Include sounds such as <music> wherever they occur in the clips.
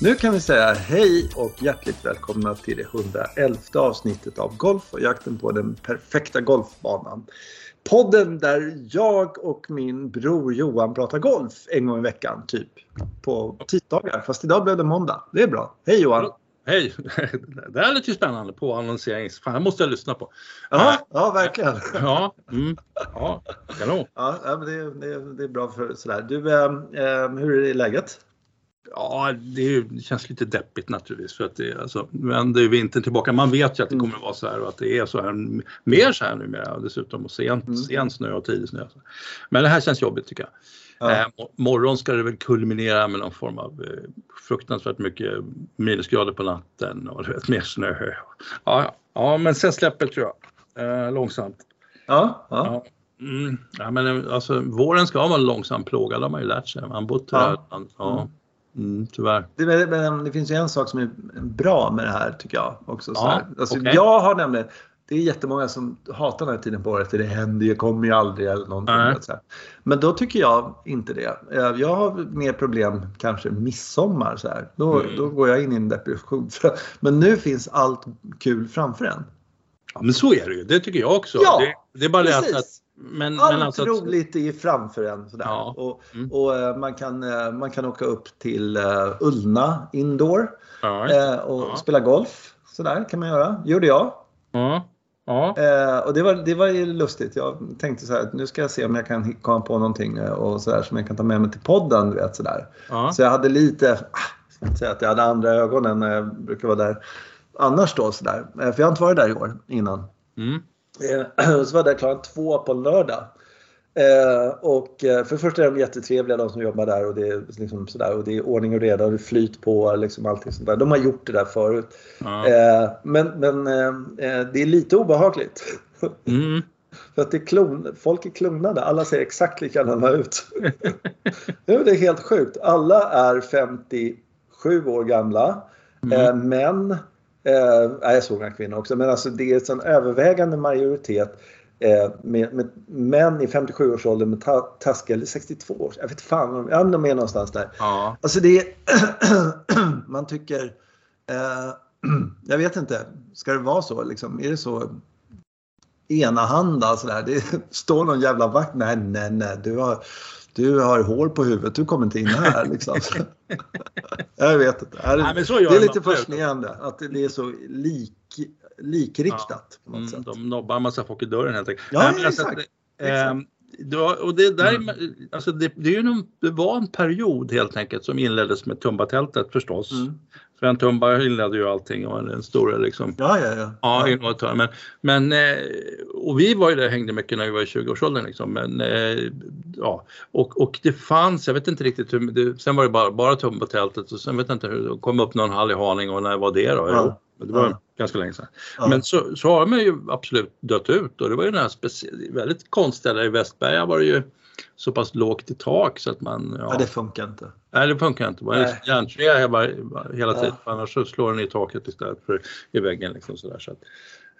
Nu kan vi säga hej och hjärtligt välkomna till det 111 avsnittet av Golf och jakten på den perfekta golfbanan. Podden där jag och min bror Johan pratar golf en gång i veckan, typ. På tisdagar, fast idag blev det måndag. Det är bra. Hej Johan! Hej! <laughs> Det här lite spännande på annonserings... Fan, det måste jag lyssna på. Ja, ja verkligen. <laughs> Ja, mm, ja kanon. Ja, det, det, det är bra för sådär. Du, eh, hur är läget? Ja, det, det, känns lite deppigt naturligtvis för att det, alltså, men det är vintern tillbaka. Man vet ju att det kommer att vara så här och att det är så här mer så här numera dessutom och sent, mm. sen snö och tidig snö. Men det här känns jobbigt tycker jag. Ja. Eh, morgon ska det väl kulminera med någon form av eh, fruktansvärt mycket minusgrader på natten och du vet, mer snö. Ja, ja, men sen släpper tror jag. Eh, långsamt. Ja, ja. ja. Mm, ja men eh, alltså våren ska vara långsamt plågad, har man ju lärt sig. Man bott här. Ja. ja. Mm. Tyvärr. Det, men, det finns ju en sak som är bra med det här tycker jag också. Så ja, alltså, okay. Jag har nämligen, det är jättemånga som hatar den här tiden på året, det händer ju, kommer ju aldrig eller någonting. Mm. Så Men då tycker jag inte det. Eh, jag har mer problem kanske midsommar så här. Då, mm. då går jag in i en depression. <laughs> Men nu finns allt kul framför en. Ja men så är det ju, det tycker jag också. Ja, det, det är bara det att men, Allt men alltså roligt är framför en. Sådär. Ja. Och, mm. och uh, man, kan, uh, man kan åka upp till uh, Ullna Indoor ja. och ja. spela golf. Sådär kan man göra. gjorde jag. Ja. Ja. och det var, det var ju lustigt. Jag tänkte så här, nu ska jag se om jag kan komma på någonting och så där, som jag kan ta med mig till podden. Vet, så där. Så jag hade lite, ah, ska inte säga att jag hade andra ögon än när jag brukar vara där annars då. Så där. För jag har inte varit där i år innan. Mm. Eh, <clears throat> så var där klockan två på lördag. Eh, och eh, för det första är de jättetrevliga de som jobbar där och det är, liksom sådär, och det är ordning och reda och det är flyt på liksom allting sånt där. De har gjort det där förut. Eh, men men det är lite obehagligt. <laughs> Mm. för att det är klon, folk är klonade, alla ser exakt likadana ut. <laughs> det är helt sjukt. Alla är 57 år gamla. Mm. män Eh, jag såg några kvinnor också, men alltså det är en övervägande majoritet eh, med, med män i 57-årsåldern med ta, taskiga, eller 62 år, jag vet fan, ja, de är någonstans där. Ja. Alltså det är, <clears throat> man tycker, eh, <clears throat> jag vet inte, ska det vara så liksom? Är det så enahanda sådär? Det <laughs> står någon jävla vakt, nej, nej, nej, du har du har hår på huvudet, du kommer inte in här. Liksom. <laughs> jag vet inte. Det är, Nej, det är lite fascinerande att det är så lik, likriktat. Ja. Mm. De nobbar en massa folk i dörren helt enkelt. Ja, Nej, alltså, exakt. exakt. Eh, och det, där, mm. alltså det, det, är någon, det var en period helt enkelt som inleddes med Tumba-tältet förstås. Mm. Sven Tumba inledde ju allting och den stora liksom. Ja, ja, ja. ja innovatör. Men, men, eh, och vi var ju där hängde mycket när vi var i 20-årsåldern liksom. Men, eh, ja. och, och det fanns, jag vet inte riktigt hur, det, sen var det bara, bara Tumba-tältet och sen vet jag inte hur, det kom upp någon hall i Haninge och när var det då? Ja. Det var ja. ganska länge sedan. Ja. Men så, så har man ju absolut dött ut och det var ju den här väldigt konstiga, i Västberga var det ju så pass lågt i tak så att man... Ja, ja det funkar inte. Nej, det funkar inte. Man är järnträga hela, tiden, ja. annars så slår den i taket istället för i väggen. Liksom sådär, så att,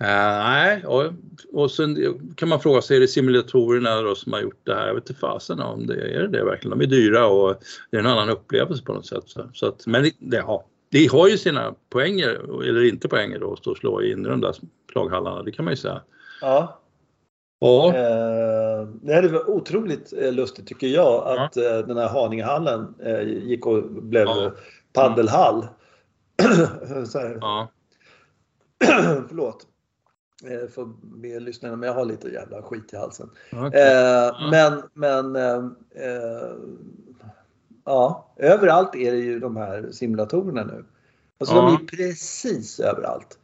uh, nej, och, och sen kan man fråga sig, är det simulatorerna då som har gjort det här? Jag vet inte fasen om det är det verkligen. De är dyra och det är en annan upplevelse på något sätt. Så, så att, men det, ja, det har ju sina poänger, eller inte poänger då, att stå och slå in i de där plaghallarna, det kan man ju säga. Ja. Ja. Eh, det är otroligt eh, lustigt tycker jag att ja. Eh, den här Haningehallen gick och blev ja. paddelhall. <clears throat> ja. <clears throat> Förlåt. För be lyssnarna, men jag har lite jävla skit i halsen. Okay. Ja. Men, men ja, överallt är det ju de här simulatorerna nu. Alltså de är precis överallt.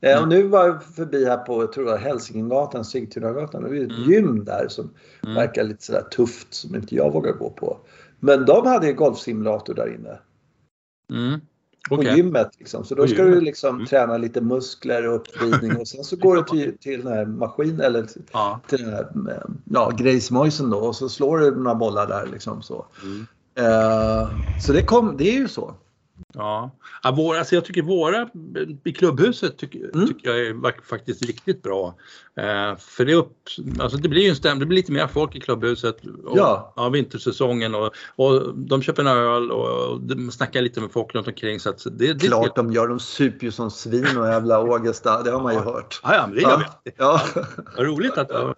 Eh, mm. Och nu var jag förbi här på, jag tror var Hälsingegatan, Sigtunagatan. Det är ett mm. gym där som mm. verkar lite sådär tufft som inte jag vågar gå på. Men de hade golfsimulator där inne. Mm. Okay. På gymmet liksom. Så då ska du liksom mm. träna lite muskler och uppvridning och sen så <laughs> går du till, till den här maskinen eller till, ja. till den här ja, grejsmojsen då och så slår du några bollar där liksom så. Uh, så det, kom, det är ju så. Ja, alltså jag tycker våra i klubbhuset tycker, mm. tycker jag är faktiskt riktigt bra. Eh, för det, upp, alltså det blir ju en stäm, det blir lite mer folk i klubbhuset och, ja. ja, vintersäsongen och, och de köper en öl och, och de snackar lite med folk runt omkring. Så det, det, Klart de gör, de super ju som svin och jävla Ågesta, det har man ju hört. Ja, ja men det gör ja. ja. Vad roligt att ja.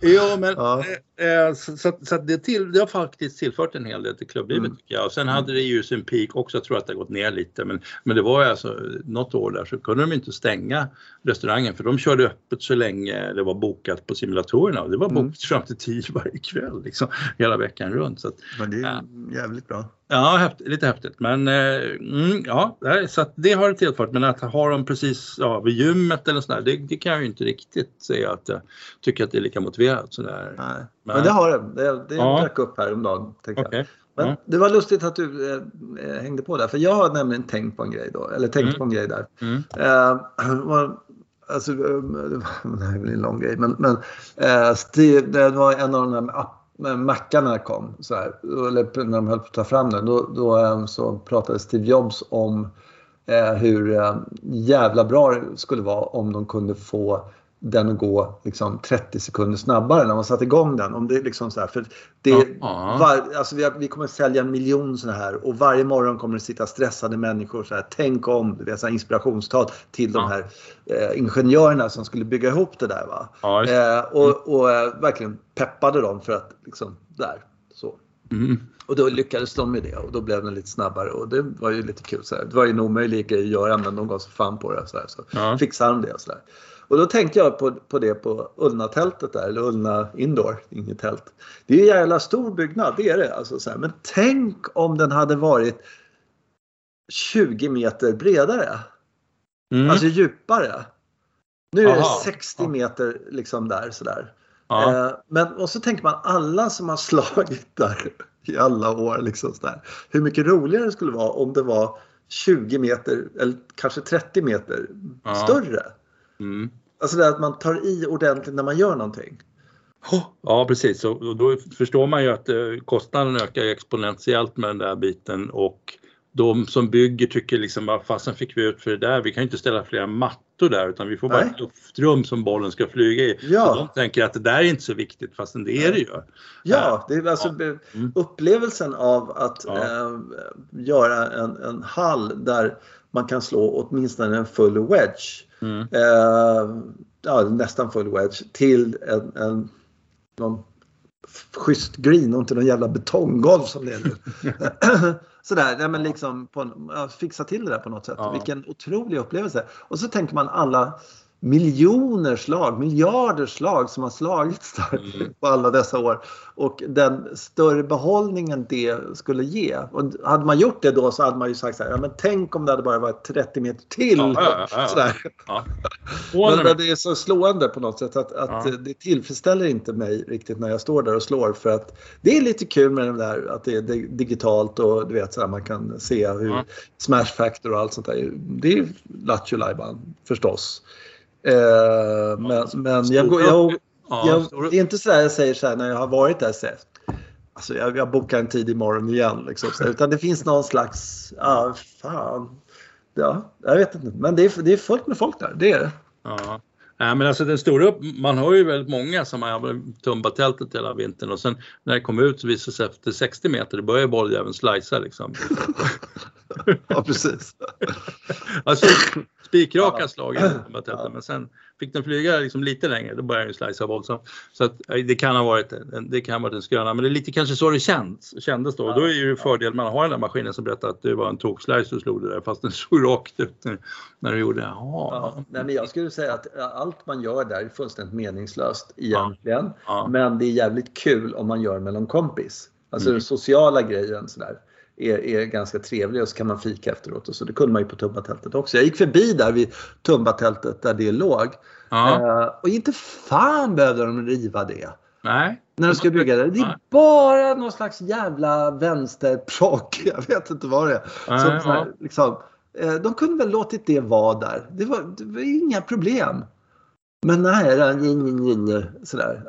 ja, men ja. Eh, så, så, så det, till, det har faktiskt tillfört en hel del till klubblivet mm. tycker jag. Och sen hade det ju sin peak också, jag tror att det har gått ner lite, men, men det var ju alltså något år där så kunde de inte stänga restaurangen för de körde öppet så länge det var bokat på simulatorerna. Det var bokat mm. fram till tio varje kväll liksom, hela veckan runt. Så att, men det är ja. jävligt bra. Ja, häftigt, lite häftigt. Men eh, mm, ja, så det har det tillfört. Men att ha dem precis ja, vid gymmet eller sådär, det, det kan jag ju inte riktigt säga att jag tycker att det är lika motiverat. Sådär. Nej. Men, men det har det. Det, det ja. dök upp häromdagen. Okay. Jag. Men ja. det var lustigt att du eh, eh, hängde på där, för jag har nämligen tänkt på en grej då, eller tänkt mm. på en grej där. Mm. Eh, alltså, eh, <laughs> det här är väl en lång grej, men, men eh, Steve, det var en av de där när mackarna kom, så här, eller när de höll på att ta fram den, då, då eh, så pratade Steve Jobs om hur jävla bra det skulle vara om de kunde få den att gå liksom 30 sekunder snabbare när man satte igång den. Om det liksom så här, för det, var, alltså vi, har, vi, kommer sälja en miljon sådana här och varje morgon kommer det sitta stressade människor så här, tänk om, det är så här inspirationstal till de här eh, ingenjörerna som skulle bygga ihop det där. Va? Eh, och, och eh, verkligen peppade dem för att liksom, där, så. Mm. Och då lyckades de med det och då blev den lite snabbare och det var ju lite kul. Så här. Det var ju en omöjlig grej att göra men de gav sig fan på det. Så, här, så fixade de det och sådär. Och då tänkte jag på, på det på Ullna-tältet där, eller Ullna Indoor, inget tält. Det är en jävla stor byggnad, det är det. Alltså så här. Men tänk om den hade varit 20 meter bredare. Mm. Alltså djupare. Nu är det 60 meter liksom där sådär. Eh, men och så tänker man alla som har <laughs> slagit där i alla år. Liksom sådär. Hur mycket roligare det skulle vara om det var 20 meter eller kanske 30 meter Aha. större. Mm. Alltså det att man tar i ordentligt när man gör någonting. Ja precis och då förstår man ju att eh, kostnaden ökar exponentiellt med den där biten och de som bygger tycker liksom vad fasen fick vi ut för det där? Vi kan inte ställa flera mattor där utan vi får bara Nej. ett luftrum som bollen ska flyga i. Ja. Så de tänker att det där är inte så viktigt fastän det är det ju. Ja, det är alltså ja. Mm. upplevelsen av att ja. äh, göra en, en hall där man kan slå åtminstone en full wedge Mm. Eh, ja, nästan full wedge till en, en någon schysst green och inte någon jävla betonggolv som det är nu. <laughs> Sådär, ja, men liksom på, fixa till det där på något sätt. Ja. Vilken otrolig upplevelse. Och så tänker man alla miljoner slag, miljarder slag som har slagits där mm. på alla dessa år. Och den större behållningen det skulle ge. Och hade man gjort det då så hade man ju sagt så här, ja men tänk om det hade bara varit 30 meter till. Ja, ja, ja, sådär. <laughs> men det är så slående på något sätt att, att det tillfredsställer inte mig riktigt när jag står där och slår för att det är lite kul med det där att det är digitalt och du vet så här, man kan se hur smash factor och allt sånt där. Det är Lattjo förstås. Eh, men, men jag, jag, jag, det är inte så jag säger så här när jag har varit där så Alltså jag, jag bokar en tid imorgon igen. Liksom, så, utan det finns någon slags, ah, fan. Ja, jag vet inte. Men det är, det är fullt med folk där, det är det. Ja. Ja, men alltså den stora, man har ju väldigt många som har tumbat tältet hela vintern och sen när det kom ut så visade det sig efter 60 meter, då börjar bolljäveln slicea liksom. <laughs> <laughs> ja precis. <laughs> alltså spikraka slag men sen fick den flyga liksom lite längre, då började den slicea våldsamt. Så att, det kan ha varit, det kan ha varit en skröna, men det är lite kanske så det känns, kändes då. Ja, då är ju fördel man har den där maskinen som berättar att det var en tokslice du slog det där fast den <laughs> såg rakt ut när du gjorde det. Ja. nej, men jag skulle säga att allt man gör där är fullständigt meningslöst egentligen. Ja. Men det är jävligt kul om man gör med någon kompis. Alltså mm. den sociala grejen sådär är, är ganska trevlig och så kan man fika efteråt. Och så det kunde man ju på Tumbatältet också. Jag gick förbi där vid Tumbatältet där det låg. Ja. Eh, och inte fan behövde de riva det. Nej. När de ska bygga det. Det är bara någon slags jävla vänsterprock. <laughs> Jag vet inte vad det är. Nej, Som, ja. liksom, eh, de kunde väl låtit det vara där. Det var, det var inga problem. Men nej, sådär.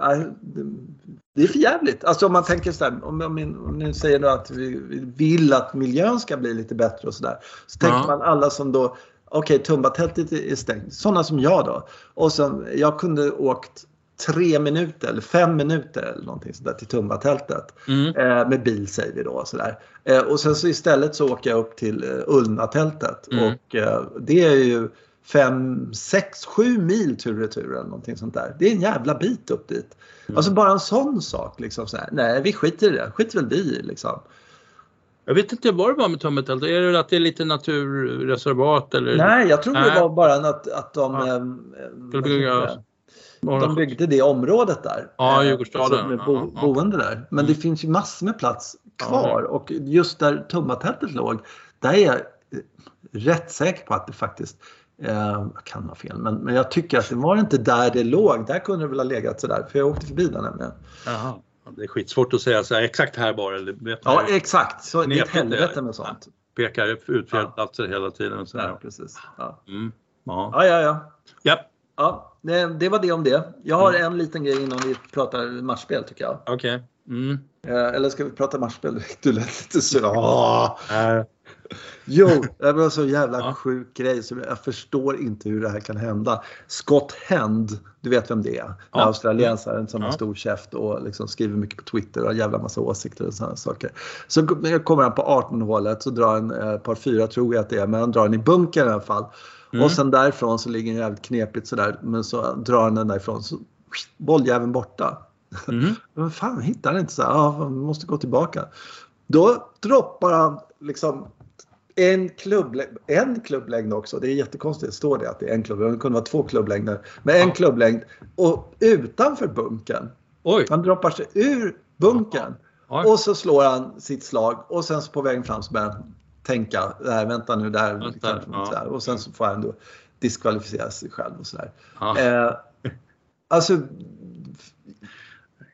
Det är för jävligt. Alltså om man tänker så här, om, om, om ni säger då att vi, vi vill att miljön ska bli lite bättre och sådär. Så tänker Ja. man alla som då, okej Tumbatältet är stängt, sådana som jag då. Och sen, jag kunde åkt tre minuter eller fem minuter eller någonting sådär till Tumbatältet. Mm. Eh, med bil säger vi då. och Sådär. Eh, och sen så istället så åker jag upp till eh, Ullnatältet. Mm. Och eh, det är ju fem, sex, sju mil tur och retur eller någonting sånt där. Det är en jävla bit upp dit. Mm. Alltså bara en sån sak. Liksom så här. Nej, vi skiter i det. skiter väl vi i liksom. Jag vet inte vad det var med Tummetältet. Är det att det är lite naturreservat eller? Nej, jag tror det Nej. var bara att, att de, Ja. vad heter bygga det? de byggde det området där. Ja, Eh, Djurgårdsstaden. alltså Ja, bo, ja. boende där. Men Mm. det finns ju massor med plats kvar. Och just där Tumbatältet låg, där är jag eh, rätt säker på att det faktiskt eh, jag kan ha fel, men, men jag tycker att det var inte där det låg. Där kunde det väl ha legat sådär, för jag åkte förbi där nämligen. Jaha. Ja, Det är skitsvårt att säga så här, exakt här bara. Eller, Ja, exakt. Så det är ett helvete är. med sånt. pekar ut fel Ja. platser hela tiden. Och så Ja, precis. Ja, Mm. Ja. ja, ja. ja. ja, ja det, det var det om det. Jag har en liten grej innan vi pratar matchspel tycker jag. okej. Mm. Eh, Eller ska vi prata matchspel? <laughs> Du lät lite så. Äh, Jo, <laughs> det var så jävla Ja. sjuk grej så jag förstår inte hur det här kan hända. Scott Hend, du vet vem det är? Ja. Australiensaren som Ja. har stor käft och liksom skriver mycket på Twitter och har jävla massa åsikter och sådana saker. Så kommer han på 18-hålet så drar han eh, par fyra tror jag att det är, men han drar den i bunkern i alla fall. Mm. Och sen därifrån så ligger den jävligt knepigt sådär, men så drar han den därifrån så bolljäveln borta. mm. <laughs> Men fan, hittar han inte så här, ja, måste gå tillbaka. Då droppar han liksom en klubblängd, en klubblängd också. Det är jättekonstigt, står det att det är en klubblängd. Det kunde vara två klubblängder. Men en Ja. klubblängd och utanför bunkern. Oj, Han droppar sig ur bunkern Oj. och så slår han sitt slag och sen på vägen fram så börjar han tänka, nej vänta nu där. Vänta, kanske ja. Och sen så får han då diskvalificera sig själv och sådär. Ja. Eh, alltså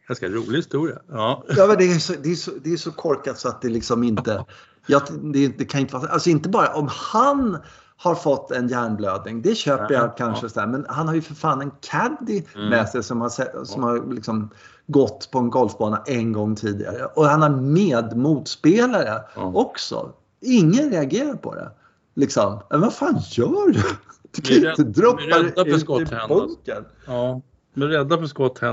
ganska rolig historia. Ja. Ja, men det, är så, det, är så, det är så korkat så att det liksom inte... Ja, det, det kan inte vara... Alltså inte bara om han har fått en hjärnblödning, det köper jag Ja, kanske. ja. Så här, men han har ju för fan en caddy Mm. med sig som har, som har liksom gått på en golfbana en gång tidigare. Och han har med motspelare Ja. också. Ingen reagerar på det. Liksom, men vad fan gör du? Du kan är inte droppa är för ut skotthänd, alltså. bunkern. ja. Men rädda för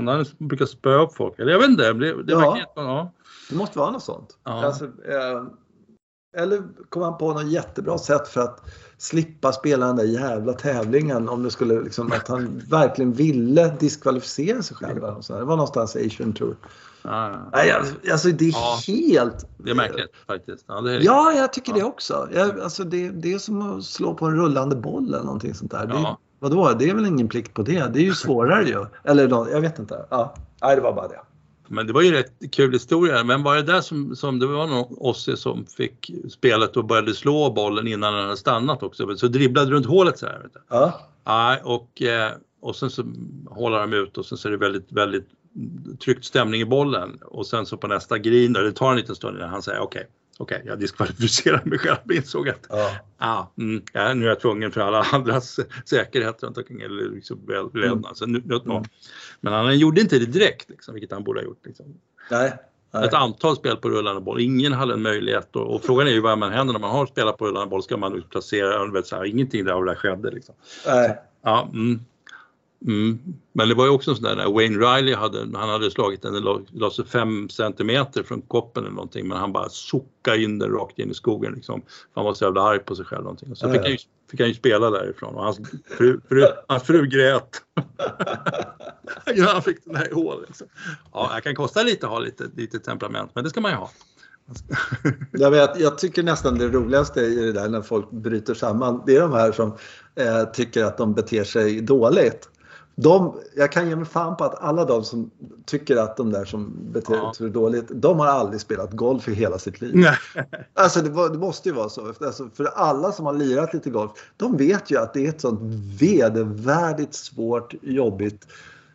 han brukar spöa upp folk. Eller jag vet inte, det, det Ja. verkar inte... Ja. Det måste vara något sånt. Ja. Alltså, eh, eller kommer han på något jättebra sätt för att slippa spela den där jävla tävlingen om det skulle liksom att han verkligen ville diskvalificera sig själv. eller så. Det var någonstans Asian Tour. Ja, ja. Nej, alltså- det är Ja. helt... Det är märkligt faktiskt. Ja, det är... Ja, jag tycker Ja. det också. Jag, alltså det, det är som att slå på en rullande boll eller någonting sånt där. Det, vadå, det är väl ingen plikt på det. Det är ju svårare ju. Eller jag vet inte. Ja. Nej, det var bara det. Men det var ju rätt kul historia. Men var det där som, som det var någon Ossi som fick spelet och började slå bollen innan den hade stannat också. Så dribblade runt hålet så här. Vet. Ja. Nej, och, eh, och sen så håller de ut och sen så är det väldigt, väldigt tryckt stämning i bollen. Och sen så på nästa green, det tar en liten stund innan han säger okej, okej, jag diskvalificerar mig själv. <laughs> Jag insåg att Ja. ah, mm, ja, nu är jag tvungen för alla <laughs> andras säkerhet runt omkring. Eller liksom väl, väl, Mm. alltså, nu, nu, Mm. Men han gjorde inte det direkt, liksom, vilket han borde ha gjort. Liksom. Nej. Nej. Ett antal spel på rullande boll, ingen hade en möjlighet och, och frågan är ju vad man händer när man har spelat på rullande boll, ska man placera, vet, så här, ingenting där av det där skedde. Liksom. Nej. Ja, mm. Mm. Men det var ju också en sån där, Wayne Riley hade, han hade slagit den, den la- sig fem centimeter från koppen eller någonting men han bara sockade in den rakt in i skogen liksom. Han var så jävla arg på sig själv någonting. Och så Ja, fick ja. han, ju, fick han ju spela därifrån och hans fru, fru, hans fru grät. <laughs> ja, han fick den här i hål liksom. Ja, det kan kosta lite att ha lite, lite temperament men det ska man ju ha. <laughs> Jag, vet, jag tycker nästan det roligaste i det där när folk bryter samman, det är de här som eh, tycker att de beter sig dåligt. De, jag kan ge mig fan på att alla de som tycker att de där som beter Ja. sig dåligt, de har aldrig spelat golf i hela sitt liv. Nej. <laughs> Alltså det, var, det måste ju vara så. Alltså, för alla som har lirat lite golf, de vet ju att det är ett sånt vedervärdigt svårt, jobbigt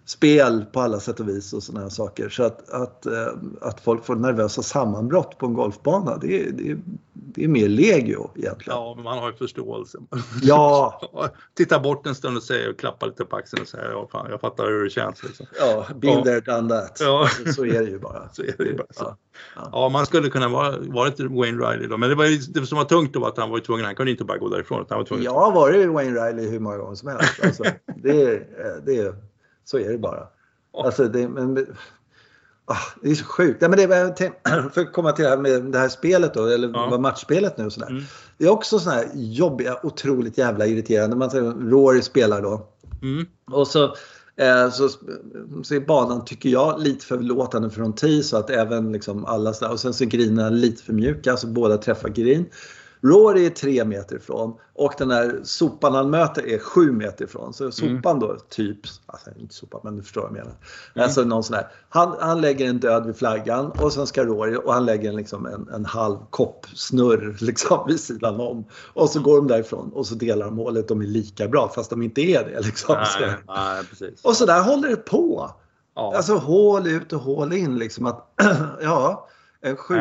spel på alla sätt och vis och sådana här saker. Så att, att, eh, att folk får nervösa sammanbrott på en golfbana, det är, det är, det är mer legio egentligen. Ja, man har ju förståelse. Ja. <laughs> Titta bort en stund och säga och klappa lite på axeln och säga ja, fan, jag fattar hur det känns. Liksom. Ja, been there, done that. Ja. Så är det ju bara. <laughs> Så är det ju bara. Ja. Ja. Ja, man skulle kunna vara, varit Wayne Riley då, men det, var, det som var tungt då var att han var tvungen, han kunde inte bara gå därifrån. Han var tvungen Jag har varit Wayne Riley hur många gånger som helst. Alltså, det, <laughs> det, är- så är det bara. Alltså, det, men, ah, det är så sjukt. Ja, men det, <clears throat> för att komma till det här med det här spelet då, eller Ja. matchspelet nu och sådär. Mm. Det är också sådana här jobbiga, otroligt jävla irriterande. Man säger Rory spelar då. Mm. Och så, eh, så, så är banan, tycker jag, lite för förlåtande från tee så att även liksom alla sådär. Och sen så är grinerna lite för mjuka så båda träffar green. Rory är tre meter ifrån och den där sopan han möter är sju meter ifrån. Så sopan då, typ, alltså inte sopan men du förstår vad jag menar. Alltså någon sån där. Han, han lägger en död vid flaggan och sen ska Rory och han lägger en, liksom en, en halv kopp snurr <laughs> liksom vid sidan om. Och så går de därifrån och så delar de hålet. De är lika bra fast de inte är det. Liksom. Nej, nej, precis. Och så där håller det på. Ja. Alltså hål ut och hål in liksom. Att, <clears throat> ja, en sju...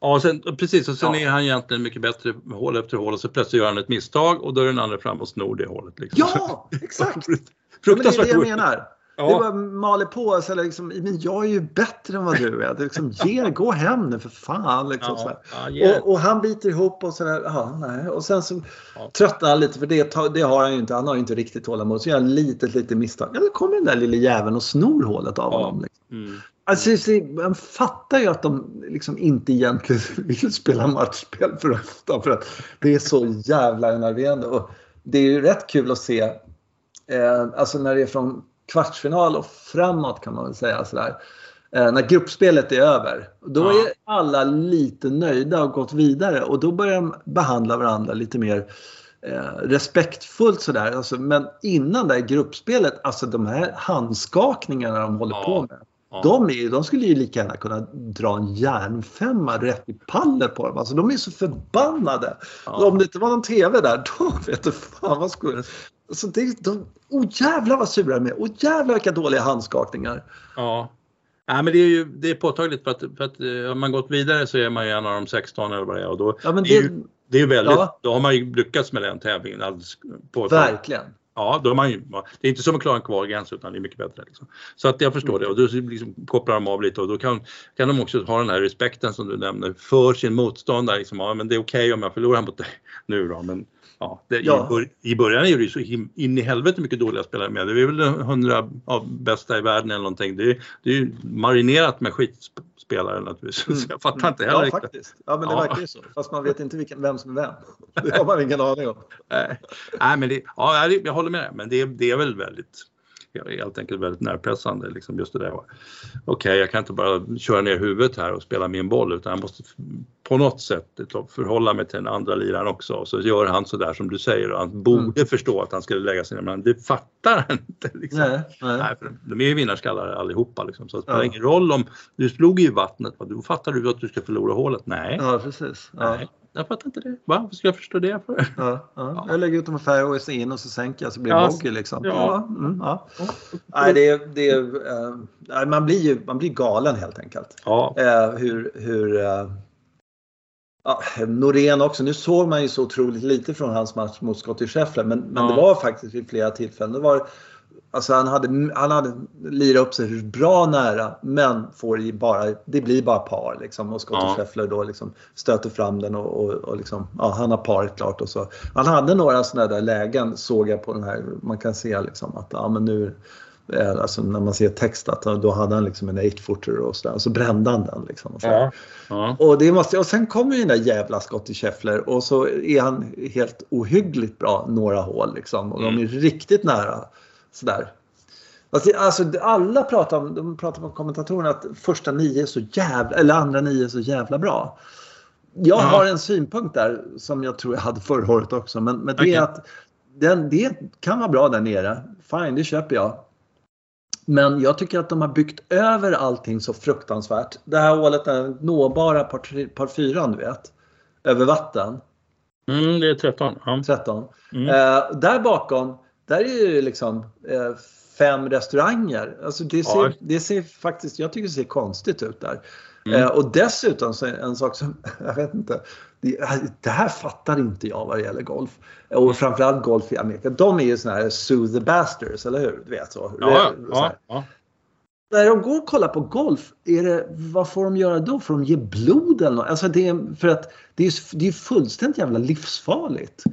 Ja, sen, precis. Och sen Ja. är han egentligen mycket bättre hål efter hål och så plötsligt gör han ett misstag och då är den andra fram och snor det hålet. Liksom. Ja, <laughs> exakt! Ja, men det är Fruktansvärt det jag menar. Ja. Det bara maler på. Så liksom, men jag är ju bättre än vad du är. Det liksom, ge, gå hem nu för fan. Liksom. Ja, ja, yeah. Och, och han biter ihop och sådär. Ja, nej. Och sen så Ja. tröttnar han lite för det, det har han ju inte. Han har ju inte riktigt tålamod. Så gör han ett litet, litet misstag. Ja, då kommer den där lilla jäveln och snor hålet av Ja. honom. Liksom. Mm. Alltså, man fattar ju att de liksom inte egentligen <laughs> vill spela matchspel för ofta. För att det är så jävla enerverande. Och det är ju rätt kul att se. Eh, alltså när det är från kvartsfinal och framåt kan man väl säga. Sådär. Eh, när gruppspelet är över. Då Ja. är alla lite nöjda och gått vidare. Och då börjar de behandla varandra lite mer eh, respektfullt sådär. Alltså, men innan det här gruppspelet, alltså de här handskakningarna de håller Ja. på med. Ja. De, är, de skulle ju lika gärna kunna dra en järnfemma rätt i pallen på dem. Alltså, de är så förbannade. Ja. Om det inte var någon TV där, <laughs> då vet du fan vad skulle... Alltså, det, de, oh jävlar vad sura de är. Oh jävlar vilka dåliga handskakningar. Ja. Nej, men det är ju det är påtagligt för att, för att eh, om man gått vidare så är man ju en av de 16 eller vad det är och då Ja, men det är ju, det är väldigt, Ja. då har man ju lyckats med den tävlingen på verkligen. Ja, då är man ju, det är inte som att klara en kvalgräns utan det är mycket bättre. Liksom. Så att jag förstår det och då liksom kopplar de av lite och då kan, kan de också ha den här respekten som du nämner för sin motståndare. Liksom, ja, men det är okej om jag förlorar mot dig nu då men ja, det, Ja. I, bör, I början är det ju så in i helvete mycket dåliga spelare med. Det är väl hundra av bästa i världen eller någonting. Det är, det är ju marinerat med skitspelare naturligtvis. Så <laughs> jag fattar inte heller Ja, riktigt. faktiskt. Ja, men det Ja. verkar ju så. Fast man vet inte vilken, vem som är vem. <laughs> Det har man ingen aning om. Nej, Nej, men det, ja, jag håller med dig, men det, det är väl väldigt helt enkelt väldigt närpressande. Liksom just det där. Okej, jag kan inte bara köra ner huvudet här och spela min boll utan jag måste på något sätt liksom förhålla mig till den andra liraren också. Och så gör han så där som du säger och han borde förstå att han skulle lägga sig ner men det fattar han inte. Liksom. Nej, nej. Nej, de är ju vinnarskallar allihopa liksom. så det spelar Ja. ingen roll om du slog i vattnet, va? då fattar du att du ska förlora hålet. Nej, Ja, precis. Ja. nej, jag fattar inte det. Va? Vad ska jag förstå det för? Ja, ja. Jag lägger ut dem i fairways in och så sänker jag så blir det Ja, bogey liksom. ja. Mm, ja. Nej, det, det, nej, man, blir ju, man blir galen helt enkelt. Ja, Eh, hur hur eh, ja, Norén också. Nu såg man ju så otroligt lite från hans match mot Scottie Scheffler men, men Ja. det var faktiskt vid flera tillfällen. Det var, alltså han, hade, han hade lirat upp sig bra nära men får bara, det blir bara par. Liksom, och Scottie Ja. Scheffler då liksom stöter fram den och, och, och liksom, ja, han har paret klart. Och så. Han hade några sådana där lägen såg jag på den här. Man kan se liksom att ja, men nu eh, Alltså när man ser text att då hade han liksom en 8-footer och sådär. Och så brände han den. Liksom och, så. ja. ja. och, det måste, och sen kommer ju den där jävla Scottie Scheffler och så är han helt ohyggligt bra några hål. Liksom, och de är riktigt nära. Sådär. Alltså, alltså, alla pratar om, de pratar om kommentatorerna att första nio är så jävla, eller andra nio är så jävla bra. Jag Ja. har en synpunkt där som jag tror jag hade förra året också. Men, men det Okej. är att den, det kan vara bra där nere. Fine, det köper jag. Men jag tycker att de har byggt över allting så fruktansvärt. Det här hålet är nåbara par, par fyran, du vet. Över vatten, Mm, det är 13. Ja. 13. Mm. Eh, där bakom, där är det liksom eh, fem restauranger. Alltså det ser, ja. det ser faktiskt, jag tycker det ser konstigt ut där. Mm. Eh, och dessutom så en sak som, <laughs> jag vet inte, det, det, här fattar inte jag vad det gäller golf. Och mm. framförallt golf i Amerika. De är ju såna här sue the bastards, eller hur? Du vet så. Ja, ja, ja. När de går och kollar på golf, är det, vad får de göra då? Får de ge blod eller något? Alltså det är, för att det är, det är fullständigt jävla livsfarligt.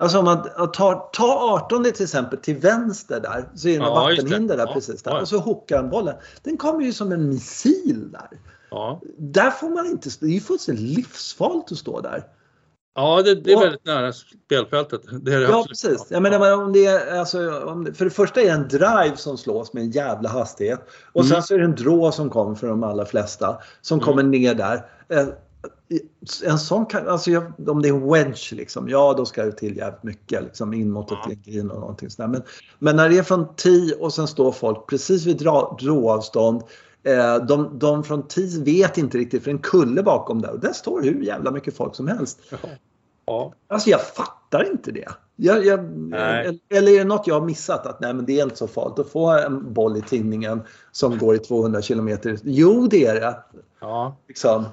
Alltså om man tar, tar 18 till exempel till vänster där så är det ja, vattenhinder där ja, precis där. Ja. Och så hookar han bollen. Den kommer ju som en missil där. Ja. Där får man inte, det är ju fullständigt livsfarligt att stå där. Ja, det, det är och, väldigt nära spelfältet. Det är det ja, precis. Jag menar, om det är, alltså, om det, för det första är det en drive som slås med en jävla hastighet. Och mm. sen så är det en drå som kommer för de allra flesta. Som mm. kommer ner där. En sån kan, alltså jag, om det är en wedge liksom, ja då ska det till jävligt mycket liksom in mot ett ja. green och någonting sådär. Men, men när det är från 10 och sen står folk precis vid dråavstånd Eh, de, de från TIS vet inte riktigt för en kulle bakom där och där står hur jävla mycket folk som helst. Ja. Alltså jag fattar inte det. Jag, jag, eller är det något jag har missat? Att nej men det är inte så farligt att få en boll i tinningen som går i 200 kilometer. Jo det är det. Ja. Liksom.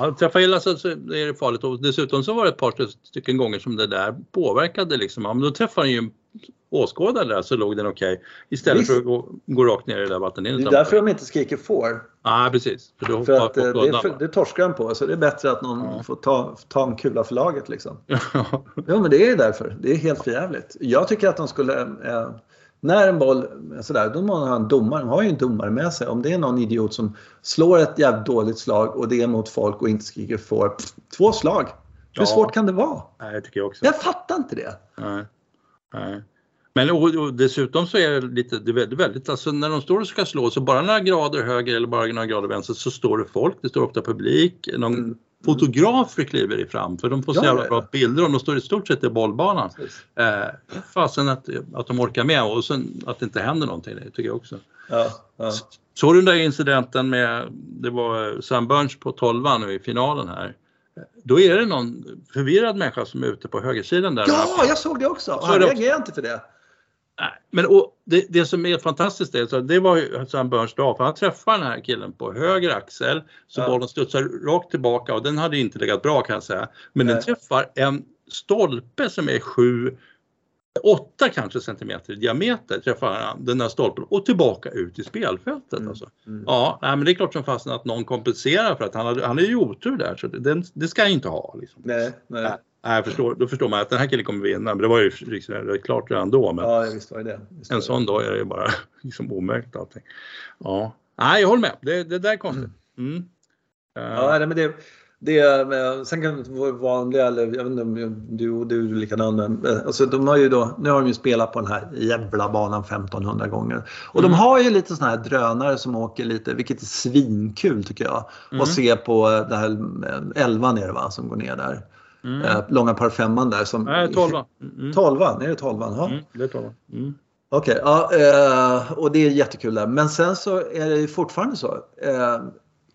Ja, träffa illa så, så är det farligt och dessutom så var det ett par stycken gånger som det där påverkade liksom. Ja, men då träffade han ju en åskådare där så låg den okej. Okay. Istället Visst. för att gå, gå rakt ner i det där vattenhinnet. Det är därför de inte skriker får. Ja ah, precis. För, för att eh, det, för, det torskar de på så det är bättre att någon ja. får ta, ta en kula för laget liksom. <laughs> ja men det är därför. Det är helt förjävligt. Jag tycker att de skulle eh, när en boll, sådär, då måste man ha en domare. De har ju en domare med sig. Om det är någon idiot som slår ett jävligt dåligt slag och det är mot folk och inte skriker får två slag. Hur ja. svårt kan det vara? Nej, det tycker jag också. Jag fattar inte det. Nej. Nej. Men och, och dessutom så är det lite, det är väldigt, alltså när de står och ska slå så bara några grader höger eller bara några grader vänster så står det folk, det står ofta publik, någon mm. Fotografer kliver fram för de får så jävla ja, bra bilder och de står i stort sett i bollbanan. Eh, fasen att, att de orkar med och sen att det inte händer någonting, det tycker jag också. Ja, ja. Såg du den där incidenten med, det var Sam Burns på 12 nu i finalen här. Då är det någon förvirrad människa som är ute på högersidan där. Ja, jag såg det också. Han reagerar inte för det. Men och det, det som är fantastiskt är så det var ju Sam Burns dag för han träffade den här killen på höger axel så ja. bollen studsar rakt tillbaka och den hade inte legat bra kan jag säga. Men Nej. den träffar en stolpe som är 7 8 kanske centimeter i diameter träffar han den där stolpen och tillbaka ut i spelfältet. Mm. Alltså. Mm. Ja, nej, men det är klart som fasen att någon kompenserar för att han hade, han är ju otur där så det, det ska jag inte ha. Liksom. Nej, nej. Nej, förstår, då förstår man att den här killen kommer vinna, men det var ju liksom, klart redan då. Men ja, visst var det. Visst en sån dag är det ju bara <laughs> liksom omöjligt allting. Ja, nej, jag håller med. Det, det där är konstigt. Mm. Mm. Ja, men det, det, sen kan det vara vanliga, eller jag vet inte om du, du är likadan, men alltså, de har ju då, nu har de ju spelat på den här jävla banan 1500 gånger. Och mm. de har ju lite sådana här drönare som åker lite, vilket är svinkul tycker jag. Mm. Och se på det här 11 nere va, som går ner där. Mm. Eh, långa par femman där. Som, Nej, tolvan. Mm. Tolvan, är det tolvan? Ja. Mm, det är tolvan. Mm. Okej, okay, ja, eh, och det är jättekul där. Men sen så är det fortfarande så. Eh,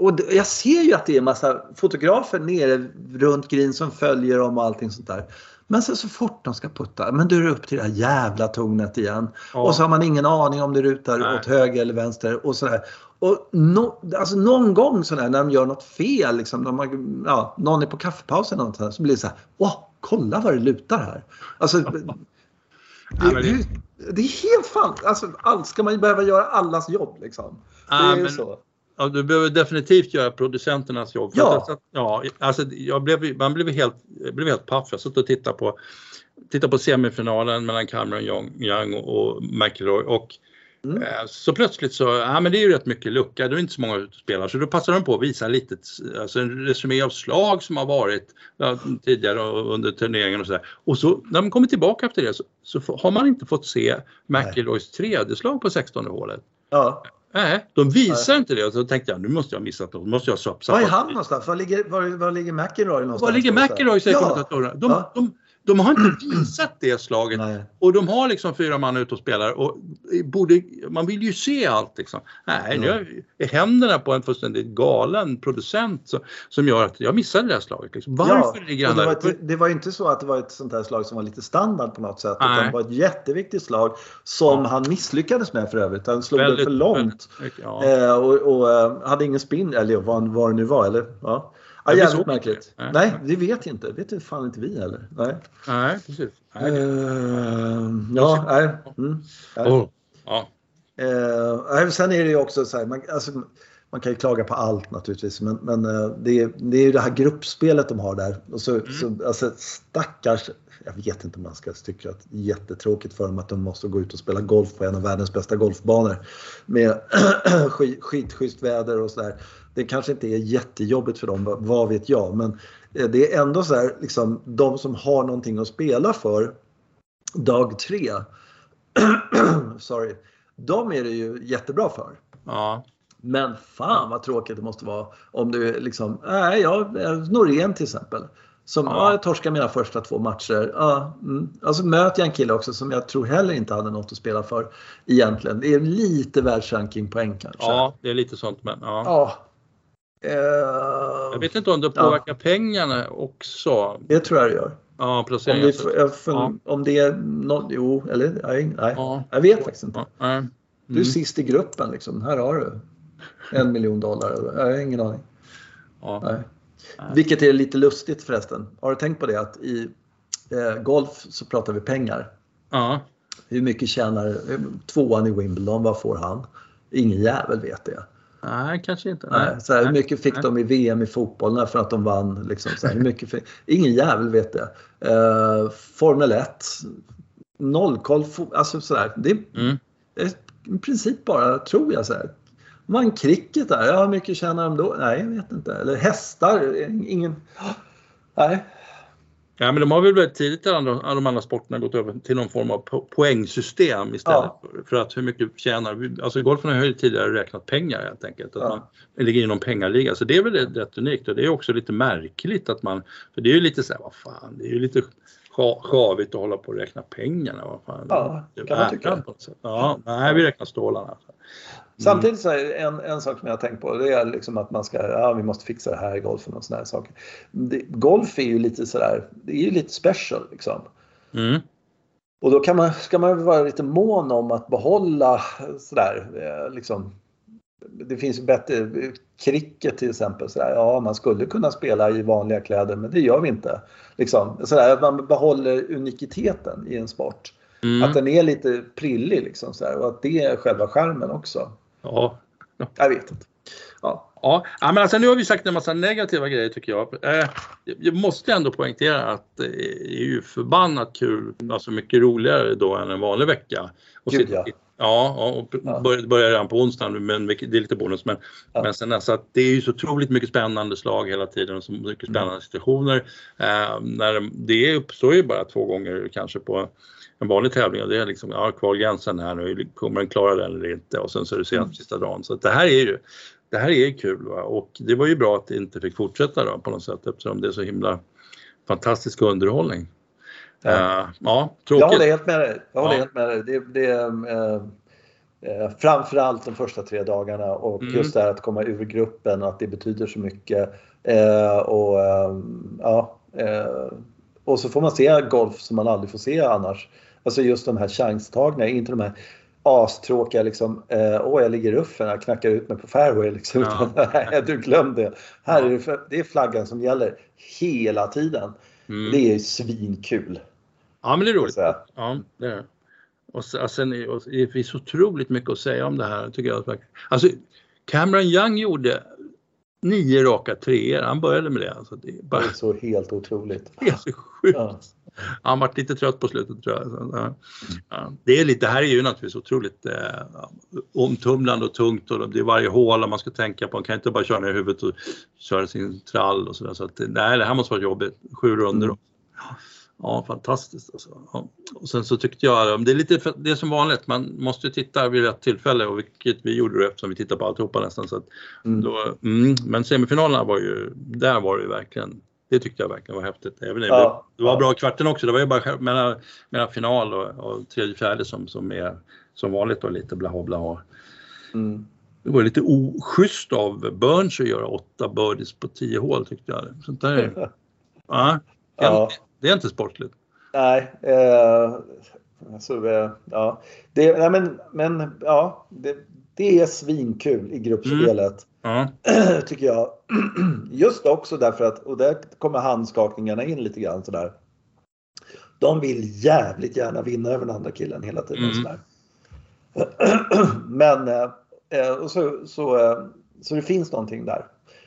och jag ser ju att det är massa fotografer nere runt green som följer dem och allting sånt där. Men sen så fort de ska putta, men då är det upp till det här jävla tornet igen. Ja. Och så har man ingen aning om det rutar Nej. åt höger eller vänster och sådär. Och no, alltså någon gång sådär när de gör något fel, liksom, när man, ja, någon är på kaffepausen eller något så blir det så här, åh, kolla vad det lutar här. Alltså, <laughs> det, det, det, är helt fan, alltså, allt, ska man behöva göra allas jobb liksom. Det är ju så. Ja, du behöver definitivt göra producenternas jobb. Ja. Att, ja alltså, jag blev, man blev helt, blev helt paff. Jag satt och tittade på, tittade på semifinalen mellan Cameron Young, Young och McIlroy och Mm. Eh, så plötsligt så, ja men det är ju rätt mycket lucka, det är inte så många spelare så då passar de på att visa lite, alltså en resumé av slag som har varit ja, tidigare under turneringen och sådär. Och så när de kommer tillbaka efter det så, så har man inte fått se McIlroys tredje slag på 16 hålet. Ja. Nej, de visar inte det och så tänkte jag nu måste jag ha missat något, måste jag ha Var är han någonstans? Var ligger, var, var ligger McIlroy någonstans? Var ligger McIlroy säger ja. kommentatorerna. De, ja. de, de har inte <clears throat> visat det slaget Nej. och de har liksom fyra man ute och spelar och borde, man vill ju se allt liksom. Nej, nu är händerna på en fullständigt galen producent så, som gör att jag missade det här slaget. Liksom. Varför ligger och han det, var ett, det var inte så att det var ett sånt här slag som var lite standard på något sätt. Utan det var ett jätteviktigt slag som Ja. han misslyckades med för övrigt. Han slog det Väldigt- för långt. väldigt- Ja. Eh, och och eh, hade ingen spin, eller vad, vad det nu var. Eller, ja. Ja, jävligt märkligt. det. Nej, det vet jag inte. vet ju fan inte vi heller. Nej. Nej, precis. Nej, det- Eh, ja, nej. Mm. nej. Åh, ja. Nej, sen är det ju också så här, man, alltså, man kan ju klaga på allt naturligtvis, men, men eh, det, är, det är ju det här gruppspelet de har där. Och så, så, alltså, stackars, jag vet inte om man ska tycka att det är jättetråkigt för dem att de måste gå ut och spela golf på en av världens bästa golfbanor med <clears throat> skit, skitschysst väder och sådär. Det kanske inte är jättejobbigt för dem, vad- vet jag, men eh, det är ändå så här, liksom, de som har någonting att spela för dag tre <clears throat> sorry, de är det ju jättebra för. ja. Men fan vad tråkigt det måste vara om du liksom, nej, jag, Norén till exempel. Som, ja. Ja. jag torskar mina första två matcher. Ja, mm. Alltså möter jag en kille också som jag tror heller inte hade något att spela för egentligen. Det är lite världsrankingpoäng kanske. ja, det är lite sånt men ja. Ja. Eh, Jag vet inte om det påverkar pengarna också. det tror jag det gör. Ja, Om placeringen. det, jag Ja. om det är något, jo, eller nej, nej. Ja. Jag vet faktiskt inte. Ja, nej. Du är Mm. sist i gruppen liksom. Här har du en miljon dollar. Jag har ingen aning. Ja. Nej. Vilket är lite lustigt förresten. Har du tänkt på det att i eh, golf så pratar vi pengar. Ja. Hur mycket tjänar eh, tvåan i Wimbledon? Vad får han? Ingen jävel vet det. Nej, kanske inte. Nej. Så här, hur mycket fick Nej. de i VM i fotboll när- för att de vann? Liksom, så här, hur mycket fick... Ingen jävel vet det. Eh, Formel 1. Noll koll. Alltså sådär. Det är Mm. det är i princip bara, tror jag, så här. Man cricket där, ja, hur mycket tjänar de då? Nej, jag vet inte. Eller hästar, ingen... <gasps> Nej. Ja, men de har väl väldigt tidigt i alla de andra sporterna gått över till någon form av po- poängsystem istället. Ja. För, att hur mycket tjänar vi? Alltså golfen har ju tidigare räknat pengar helt enkelt. Att Ja. man ligger i någon pengaliga. Så det är väl rätt, unikt och det är också lite märkligt att man, för det är ju lite så här, vad fan, det är ju lite sjavigt att hålla på och räkna pengarna. Vad fan. Ja, Det kan man tycka. Ja, nej, vi räknar stålarna. Samtidigt så är en, en sak som jag har tänkt på det är liksom att man ska, ja vi måste fixa det här i golfen och sådana här saker. Det, golf är ju lite sådär, det är ju lite special liksom. Mm. Och då kan man, ska man vara lite mån om att behålla sådär eh, liksom. Det finns bättre, cricket till exempel, sådär, ja man skulle kunna spela i vanliga kläder men det gör vi inte. Liksom, sådär, att man behåller unikiteten i en sport. Mm. Att den är lite prillig liksom, sådär, och att det är själva charmen också. Ja. Jag vet inte. Ja, Ja, ja, men alltså nu har vi sagt en massa negativa grejer tycker jag. Eh, jag måste ändå poängtera att det är ju förbannat kul, alltså mycket roligare då än en vanlig vecka. Och Gud, sitta- ja. Ja, och Ja. börjar börjar redan på onsdagen, men det är lite bonus. Men, Ja. men sen alltså det är ju så otroligt mycket spännande slag hela tiden och så mycket Mm. spännande situationer. Eh, när det uppstår ju bara två gånger kanske på en vanlig tävling och det är liksom, ja kvalgränsen här nu, kommer den klara den eller inte? Och sen så är det sent Mm. sista dagen. Så det här är ju det här är kul va? och det var ju bra att det inte fick fortsätta då på något sätt eftersom det är så himla fantastisk underhållning. Ja. Ja, ja jag tråkigt. håller helt med dig. Jag håller Ja. helt med dig. Det, det, eh, eh, framförallt de första tre dagarna och Mm. just det här att komma ur gruppen, att det betyder så mycket. Eh, och, eh, ja, eh, och så får man se golf som man aldrig får se annars. Alltså just de här chanstagna, inte de här astråkiga liksom, eh, åh jag ligger i ruffen, jag knackar ut mig på fairway liksom. Ja. <laughs> Utan, du glöm det. Här är det, det är flaggan som gäller hela tiden. Mm. Det är svinkul. Ja men det är roligt. Ja, det är det. Och sen, det finns otroligt mycket att säga om det här tycker jag. Alltså Cameron Young gjorde nio raka treor. Han började med det. Alltså, det är Det bara är så helt otroligt. <laughs> det är så sjukt. Ja. Han var lite trött på slutet tror jag. Det, är lite, det här är ju naturligtvis otroligt eh, omtumlande och tungt och det är varje hål man ska tänka på. Man kan inte bara köra ner i huvudet och köra sin trall och sådär. Så att, nej, det här måste vara jobbigt. Sju runder. Mm. Ja, fantastiskt alltså. Ja. Och sen så tyckte jag, det är lite det är som vanligt, man måste titta vid rätt tillfälle och vilket vi gjorde då eftersom vi tittar på alltihopa nästan. Så att Mm. då, mm, men semifinalerna var ju, där var det ju verkligen Det tyckte jag verkligen var häftigt. Även ja, det var bra kvarten också. Det var ju bara mellan, mellan final och, och tredje fjärde som, som är som vanligt och lite blaha blaha. Mm. Det var lite oschysst av Burns att göra åtta birdies på tio hål tyckte jag. Sånt där, <laughs> ja, ja. Det är inte sportligt. Nej, eh, alltså, eh, ja. Det, nej, men, men ja, det, det är svinkul i gruppspelet. Mm. Ja. <clears throat> Tycker jag. <clears throat> Just också därför att, och där kommer handskakningarna in lite grann sådär. De vill jävligt gärna vinna över den andra killen hela tiden. Mm. Sådär. <clears throat> Men eh, eh, och så, så, eh, så det finns någonting där.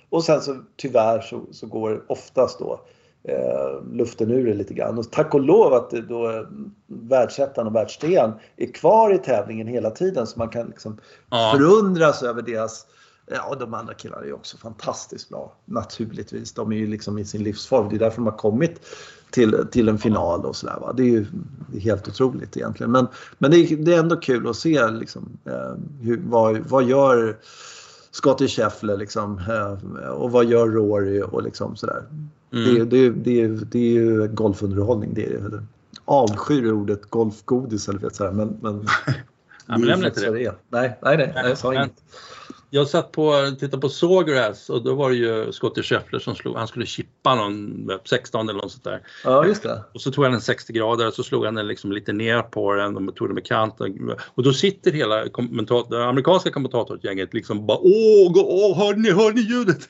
Och sen så tyvärr så, så går oftast då eh, luften ur det lite grann. Och tack och lov att då eh, världsettan och världstrean är kvar i tävlingen hela tiden så man kan liksom ja. förundras över deras Ja, de andra killarna är också fantastiskt bra. Naturligtvis. De är ju liksom i sin livsform. Det är därför de har kommit till, till en final och sådär. Det är ju det är helt otroligt egentligen. Men, men det, är, det är ändå kul att se liksom, eh, hur, vad, vad gör Scottie Scheffler liksom, eh, och vad gör Rory och liksom sådär. Mm. Det, det, det, det är ju golfunderhållning. Det är, avskyr ordet golfgodis eller vet, sådär, men, men <laughs> Ja, men det. det nej, nej, nej, nej, jag sa inget. Jag satt på, tittade på Sawgrass och då var det ju Scottie Scheffler som slog, han skulle chippa någon 16 eller något sånt där. Ja, just det. Och så tog han en 60 grader och så slog han den liksom lite ner på den och tog den med kanten. Och då sitter hela kommentator, det amerikanska kommentatorgänget liksom bara åh, åh hör ni, hör ni ljudet?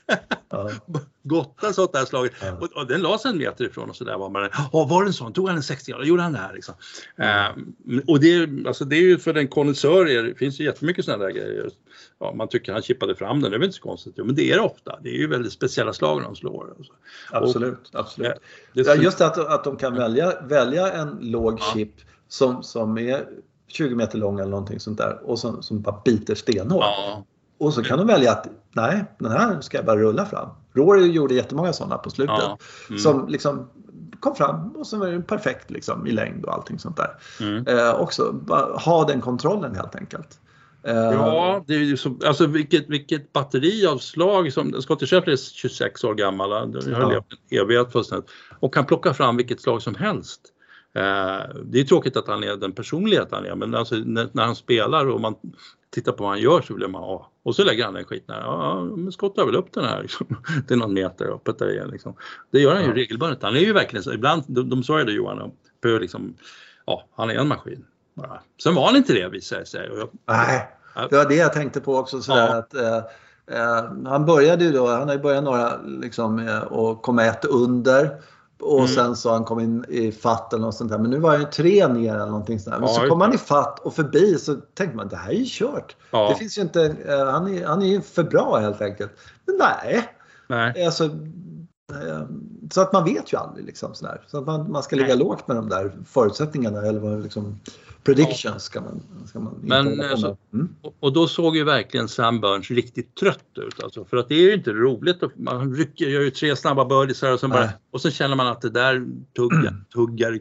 Ja. <laughs> Gottas åt det här slaget. Ja. Och, och, den lades en meter ifrån och så där var man, åh var det en sån, tog han en 60 grader, gjorde han det här liksom. Mm. Och det, alltså, det är ju för den konnässör, det finns ju jättemycket sådana där grejer ja, man tycker han chippade fram den, det är väl inte så konstigt. Jo, men det är det ofta. Det är ju väldigt speciella slag de slår. Alltså. Absolut, och, absolut. Ja, ja, just att, att de kan välja, välja en låg ja. chip som, som är 20 meter lång eller någonting sånt där och som, som bara biter stenhårt. Ja. Och så kan de välja att nej, den här ska jag bara rulla fram. Rory gjorde jättemånga sådana på slutet. Ja. Mm. Som liksom kom fram och så var den perfekt liksom, i längd och allting sånt där. Mm. Eh, också ha den kontrollen helt enkelt. Ja, det är ju så, alltså vilket, vilket batteri av slag som Scottie Scheffler är 26 år gammal, han har ja. levt en evighet fullständigt och kan plocka fram vilket slag som helst. Eh, det är tråkigt att han är den personlighet han är men alltså när, när han spelar och man tittar på vad han gör så blir man ja. Och så lägger han den skiten. Ja, men skottar väl upp den här liksom. <laughs> Det är någon meter öppet där igen liksom. Det gör han ju ja. regelbundet. Han är ju verkligen så, ibland, de, de sa ju det Johan, på liksom, ja han är en maskin. Bara. Sen var han inte det visade det sig. Jag... Nej, det var det jag tänkte på också. Sådär, ja. att, eh, eh, han började ju då, han har ju börjat några liksom, eh, och kom ett under. Och mm. sen så han kom in i fatt eller något sånt där. Men nu var han ju tre ner eller någonting sånt där. Men ja, så kom han i fatt och förbi så tänkte man det här är ju kört. Ja. Det finns ju inte, eh, han, är, han är ju för bra helt enkelt. Men nej. nej. Alltså, så att man vet ju aldrig liksom sådär. Så att man, man ska ligga nej. lågt med de där förutsättningarna eller liksom predictions ska man, ska man Men, alltså, mm. Och då såg ju verkligen Sam Burns riktigt trött ut alltså, för att det är ju inte roligt. Man rycker, gör ju tre snabba birdies och, sen bara, och så känner man att det där tuggar, mm. tuggar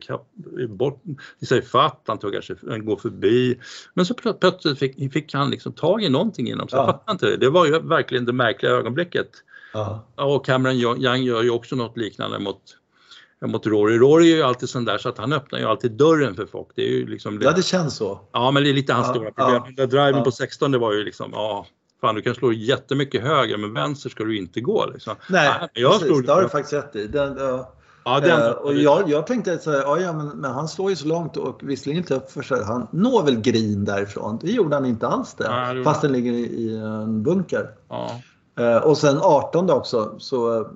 bort, i sig fatt, han tuggar sig, han går förbi. Men så plötsligt fick, fick han liksom tag i någonting inom sig, ja. jag fattar inte det. Det var ju verkligen det märkliga ögonblicket. Ja. Och Cameron Young gör ju också något liknande mot mot Rory. Rory är ju alltid sån där så att han öppnar ju alltid dörren för folk. Det är ju liksom Ja, det känns så. Ja, men det är lite hans ja, stora problem. Ja, Den där driven ja. på 16 det var ju liksom, ja, fan du kan slå jättemycket höger men vänster ska du inte gå liksom. Nej, ja, jag precis, slog... det har du faktiskt rätt i. Den, uh... Ja, den, uh, och jag, jag tänkte så här, ja, men, men, han slår ju så långt och visserligen inte upp för sig. Han når väl green därifrån. Det gjorde han inte alls det. Ja, det fast den ligger i, i en bunker. Ja. Uh, och sen 18 också så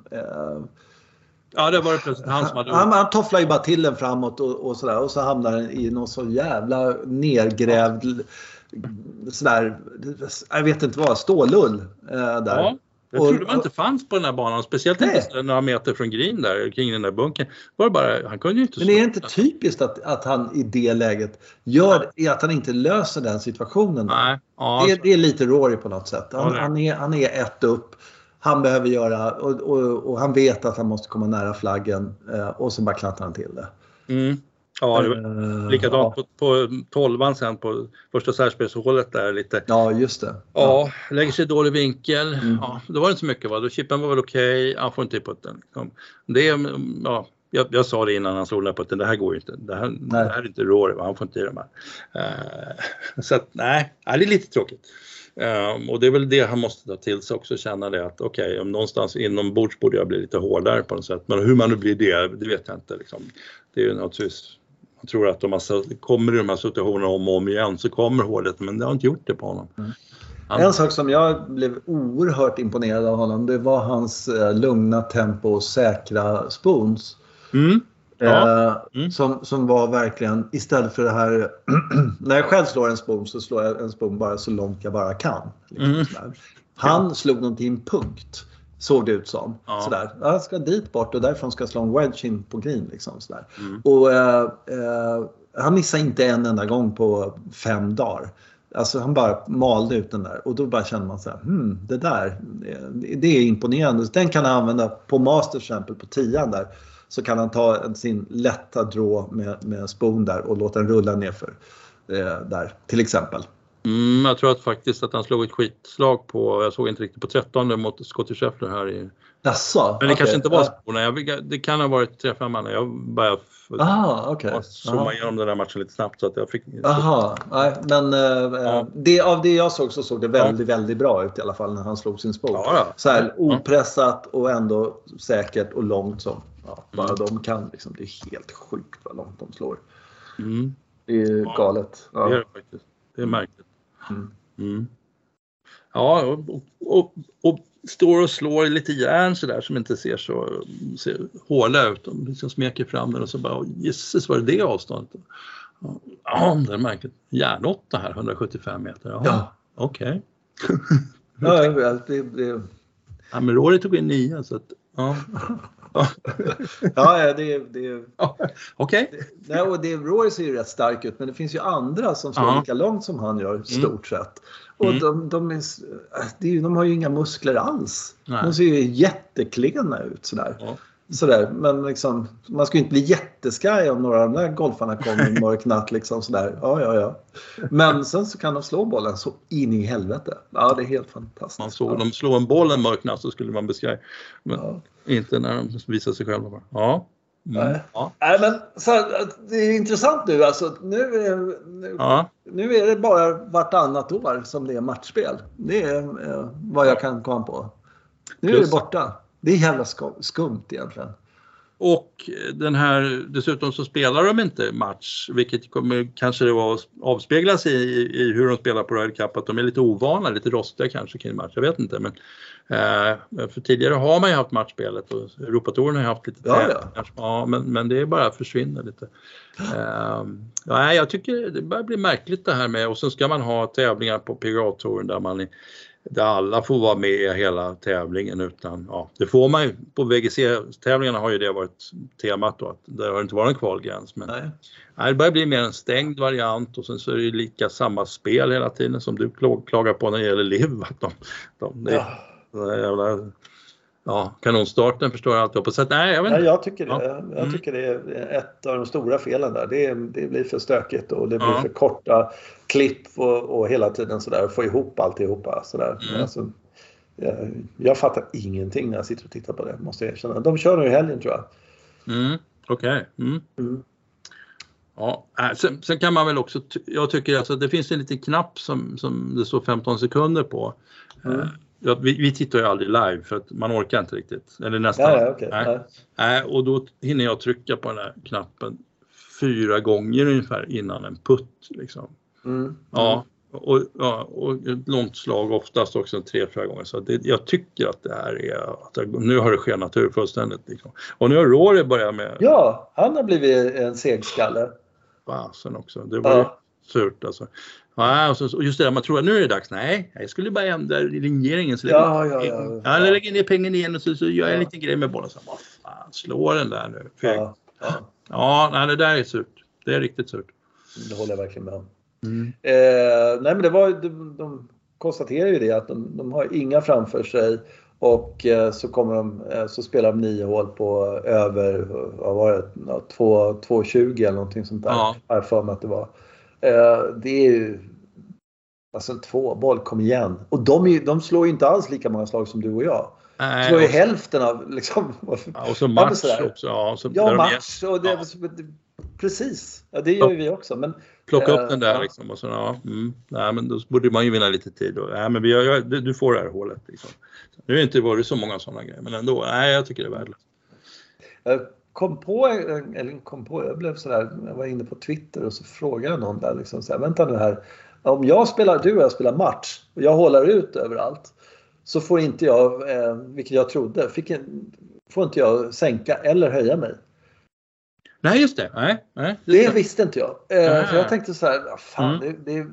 Ja, det var det plötsligt han som hade... Han, han tofflar ju bara till den framåt och, och sådär och så hamnar den i någon så jävla nergrävd sådär, jag vet inte vad, stålull äh, där. Ja. Jag trodde man inte fanns på den här banan, speciellt nej. inte några meter från green där, kring den där bunkern. Var bara, han kunde ju inte Men är det inte typiskt att, att han i det läget gör ja. att han inte löser den situationen? Nej. Ja, det, det, är lite Rory på något sätt. Han, ja, han, är, han är ett upp han behöver göra och, och, och, han vet att han måste komma nära flaggen eh, och så bara klantar han till det. Mm. Ja, det var uh, likadant ja. på, på tolvan sen på första särspelshålet där lite. Ja, just det. Ja, ja lägger sig i dålig vinkel. Mm. Ja, då var det inte så mycket va, då chippen var väl okej, okay. han får inte i putten. Liksom. Det ja, jag, jag, sa det innan han slog den putten, det här går ju inte. Det här, det här är inte Rory, han får inte i de här. Uh, <laughs> så att nej, det är lite tråkigt. Um, och det är väl det han måste ta till sig också, känna det att okej, okay, om någonstans inombords borde jag bli lite hårdare på något sätt. Men hur man nu blir det, det vet jag inte. Liksom. Det är ju naturligtvis, man tror att om man kommer i de här situationerna om och om igen så kommer hårdheten, men det har inte gjort det på honom. Mm. Han... En sak som jag blev oerhört imponerad av honom, det var hans eh, lugna tempo och säkra spoons. Mm. Ja. Eh, mm. Som, som var verkligen, istället för det här, <clears throat> när jag själv slår en spon så slår jag en spon bara så långt jag bara kan. Liksom, mm. Han slog någonting punkt, såg det ut som. Ja. Sådär. Jag ska dit bort och därifrån ska jag slå en wedge in på green. Liksom, sådär. Mm. Och, eh, eh, han missade inte en enda gång på fem dagar. Alltså han bara malde ut den där och då bara känner man så här, hmm, det där, det är imponerande. Den kan han använda på Masters till exempel på tian där så kan han ta sin lätta drå med, med spoon där och låta den rulla nerför eh, där till exempel. Mm, jag tror att faktiskt att han slog ett skitslag på, jag såg inte riktigt på 13 mot Scottie Scheffler här i... Jaså? Men det okay. kanske inte var spona, det kan ha varit 3-5 Jag bara Aha, okay. zooma igenom den där matchen lite snabbt så att jag fick... Aha, nej, men eh, ja. det, av det jag såg så såg det väldigt, ja. väldigt bra ut i alla fall när han slog sin spot. Ja. Så här opressat och ändå säkert och långt som Ja, bara mm. de kan. Liksom, det är helt sjukt vad långt de slår. Mm. Det är galet. Det är det faktiskt. Det är märkligt. Mm. Mm. Ja, och, och, och, står och slår lite järn sådär som inte ser så ser hårda ut. De liksom smeker fram den och så bara, jösses var det det avståndet? Ja, det är märkligt. Järnåtta här, 175 meter. Jaha, ja. Okej. Okay. <laughs> ja, det, det... Rory tog in nio så att, ja. <laughs> ja, det, det, Okej. Okay. Det, Roy ser ju rätt stark ut men det finns ju andra som slår ja. lika långt som han gör, mm. stort mm. sett. Och mm. de, de, är, är, de har ju inga muskler alls. Nej. De ser ju jätteklena ut sådär. Ja. Sådär, men liksom, man ska ju inte bli jätteskraj om några av de där golfarna kommer en mörk <laughs> natt. Liksom, sådär. Ja, ja, ja. Men sen så kan de slå bollen så in i helvete. Ja, det är helt fantastiskt. Man såg dem slå en boll en mörk natt så skulle man bli skraj. Men ja. inte när de visar sig själva bara. Ja. Mm. Nej. Ja. Nej, men så här, det är intressant nu. Alltså, nu, är, nu, ja. nu är det bara vartannat år som det är matchspel. Det är eh, vad jag kan komma på. Nu Plus, är det borta. Det är jävla skumt egentligen. Och den här, dessutom så spelar de inte match, vilket kommer kanske då avspeglas i, i hur de spelar på Ryder Cup, att de är lite ovana, lite rostiga kanske kring match, jag vet inte. Men, eh, för tidigare har man ju haft matchspelet och Europatouren har ju haft lite ja, ja. ja men, men det är bara försvinner lite. Eh, ja, jag tycker det börjar bli märkligt det här med, och så ska man ha tävlingar på PGA-touren där man där alla får vara med hela tävlingen utan, ja, det får man ju. På VGC-tävlingarna har ju det varit temat då, att det har inte varit en kvalgräns. Men nej. Nej, det börjar bli mer en stängd variant och sen så är det lika samma spel hela tiden som du klagar på när det gäller LIV. Att de, de, ja. det jävla ja, kanonstarten förstår jag på. Så nej, jag, vet inte. Ja, jag, tycker det. Ja. jag mm. tycker det är ett av de stora felen där. Det, det blir för stökigt och det blir ja. för korta klipp och, och hela tiden sådär få ihop alltihopa. Sådär. Mm. Alltså, jag, jag fattar ingenting när jag sitter och tittar på det måste jag erkänna. De kör nu i helgen tror jag. Mm. Okej. Okay. Mm. mm. Ja, äh, sen, sen, kan man väl också, jag tycker alltså det finns en liten knapp som, som det står 15 sekunder på. Mm. Ja, vi, vi, tittar ju aldrig live för att man orkar inte riktigt. Eller nästan. Ja, ja, okay. Nej. Nej. och då hinner jag trycka på den här knappen fyra gånger ungefär innan en putt. Liksom. Mm. Ja, och, ja, och ett långt slag oftast också tre, fyra gånger. Så det, jag tycker att det här är, att nu har det skenat ur fullständigt. Liksom. Och nu har Rory börjat med... Ja, han har blivit en segskalle. Fasen också. Det var ja. surt alltså. Ja, och, så, och just det där, man tror att nu är det dags. Nej, jag skulle bara ändra linjeringen. Så ja, ja, ja, ja. Jag lägger ner pengen igen och så, så gör jag en liten grej med bollen. Så, vad fan, slå den där nu. Ja, ja. ja nej, det där är surt. Det är riktigt surt. Det håller jag verkligen med om. Mm. Eh, nej, men det var, de, de konstaterar ju det att de, de har inga framför sig Och eh, så, kommer de, eh, så spelar de nio hål på över, vad var det, 2,20 eller någonting sånt där. Ja. Har jag för mig att det var. Eh, det är ju Alltså en tvåboll, kom igen. Och de, de slår ju inte alls lika många slag som du och jag. Nej, slår ju hälften av liksom. Ja, och så match också. Ja, så ja match. Och det, ja. Precis, ja, det gör ju vi också. Men, Plocka upp äh, den där ja. liksom och så, ja, mm, nej, men då borde man ju vinna lite tid. Och, nej, men vi, jag, du får det här hålet. Liksom. Nu har det inte varit så många sådana grejer, men ändå, nej, jag tycker det är värdelöst. Jag kom på, eller kom på, jag blev sådär, jag var inne på Twitter och så frågade någon där liksom så här, vänta nu här, om jag spelar, du och jag spelar match och jag håller ut överallt så får inte jag, eh, vilket jag trodde, fick får inte jag sänka eller höja mig. Nej, just det. Nej, nej, det, det visste inte jag. Eh, för jag tänkte så här, fan, mm. det, det,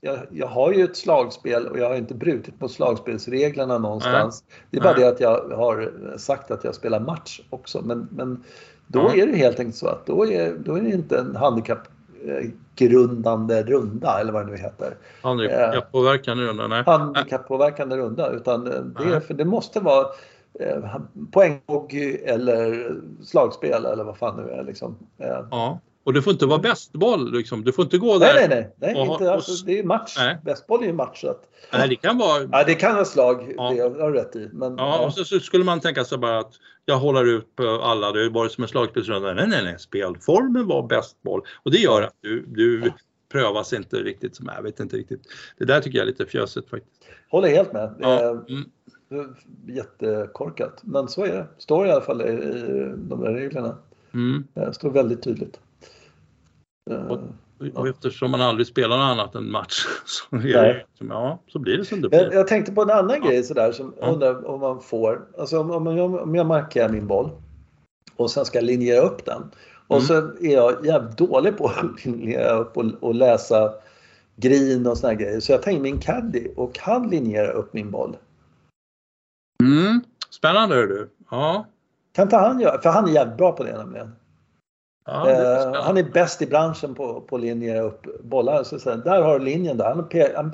jag, jag, har ju ett slagspel och jag har inte brutit mot slagspelsreglerna någonstans. Nej. Det är bara nej. det att jag har sagt att jag spelar match också. Men, men då mm. är det helt enkelt så att då är, då är det inte en handikapp grundande runda eller vad det nu heter. Handikapppåverkande runda? Nej. Handikapppåverkande runda utan det, för det måste vara eh, poänghogg eller slagspel eller vad fan det är. Liksom. Eh. Ja. Och det får inte vara bästboll liksom. Du får inte gå där. Nej, nej, nej. nej inte, alltså, det är match. Bästboll är ju match. Så att, nej, det kan vara... Ja, det kan vara slag. Ja. Det har du rätt i. Men, ja, ja. Och så, så, skulle man tänka sig bara att jag håller ut på alla. Det bara som en slagspelsrunda. Nej, nej, nej. Spelformen var bästboll. Och det gör att du, du ja. prövas inte riktigt som jag vet inte riktigt. Det där tycker jag är lite fjösigt faktiskt. Håller helt med. Ja. Mm. Jättekorkat. Men så är det. Står i alla fall i, i de där reglerna. Mm. Det står väldigt tydligt. Och, och eftersom man aldrig spelar något annat än match <laughs> så, det, ja, så blir det som det blir. Jag, jag tänkte på en annan ja. grej sådär som ja. undrar om man får, alltså om, om, jag, om jag markerar min boll och sen ska linjera upp den och mm. så är jag jävligt dålig på <laughs> att linjera upp och, och läsa green och såna grejer så jag tar in min caddy och kan linjera upp min boll. Mm. Spännande du. Ja. Kan inte han göra, för han är jävligt bra på det nämligen. Ja, är uh, han är bäst i branschen på, på att linjera upp bollar. Så, så, där har du linjen där. Han, han,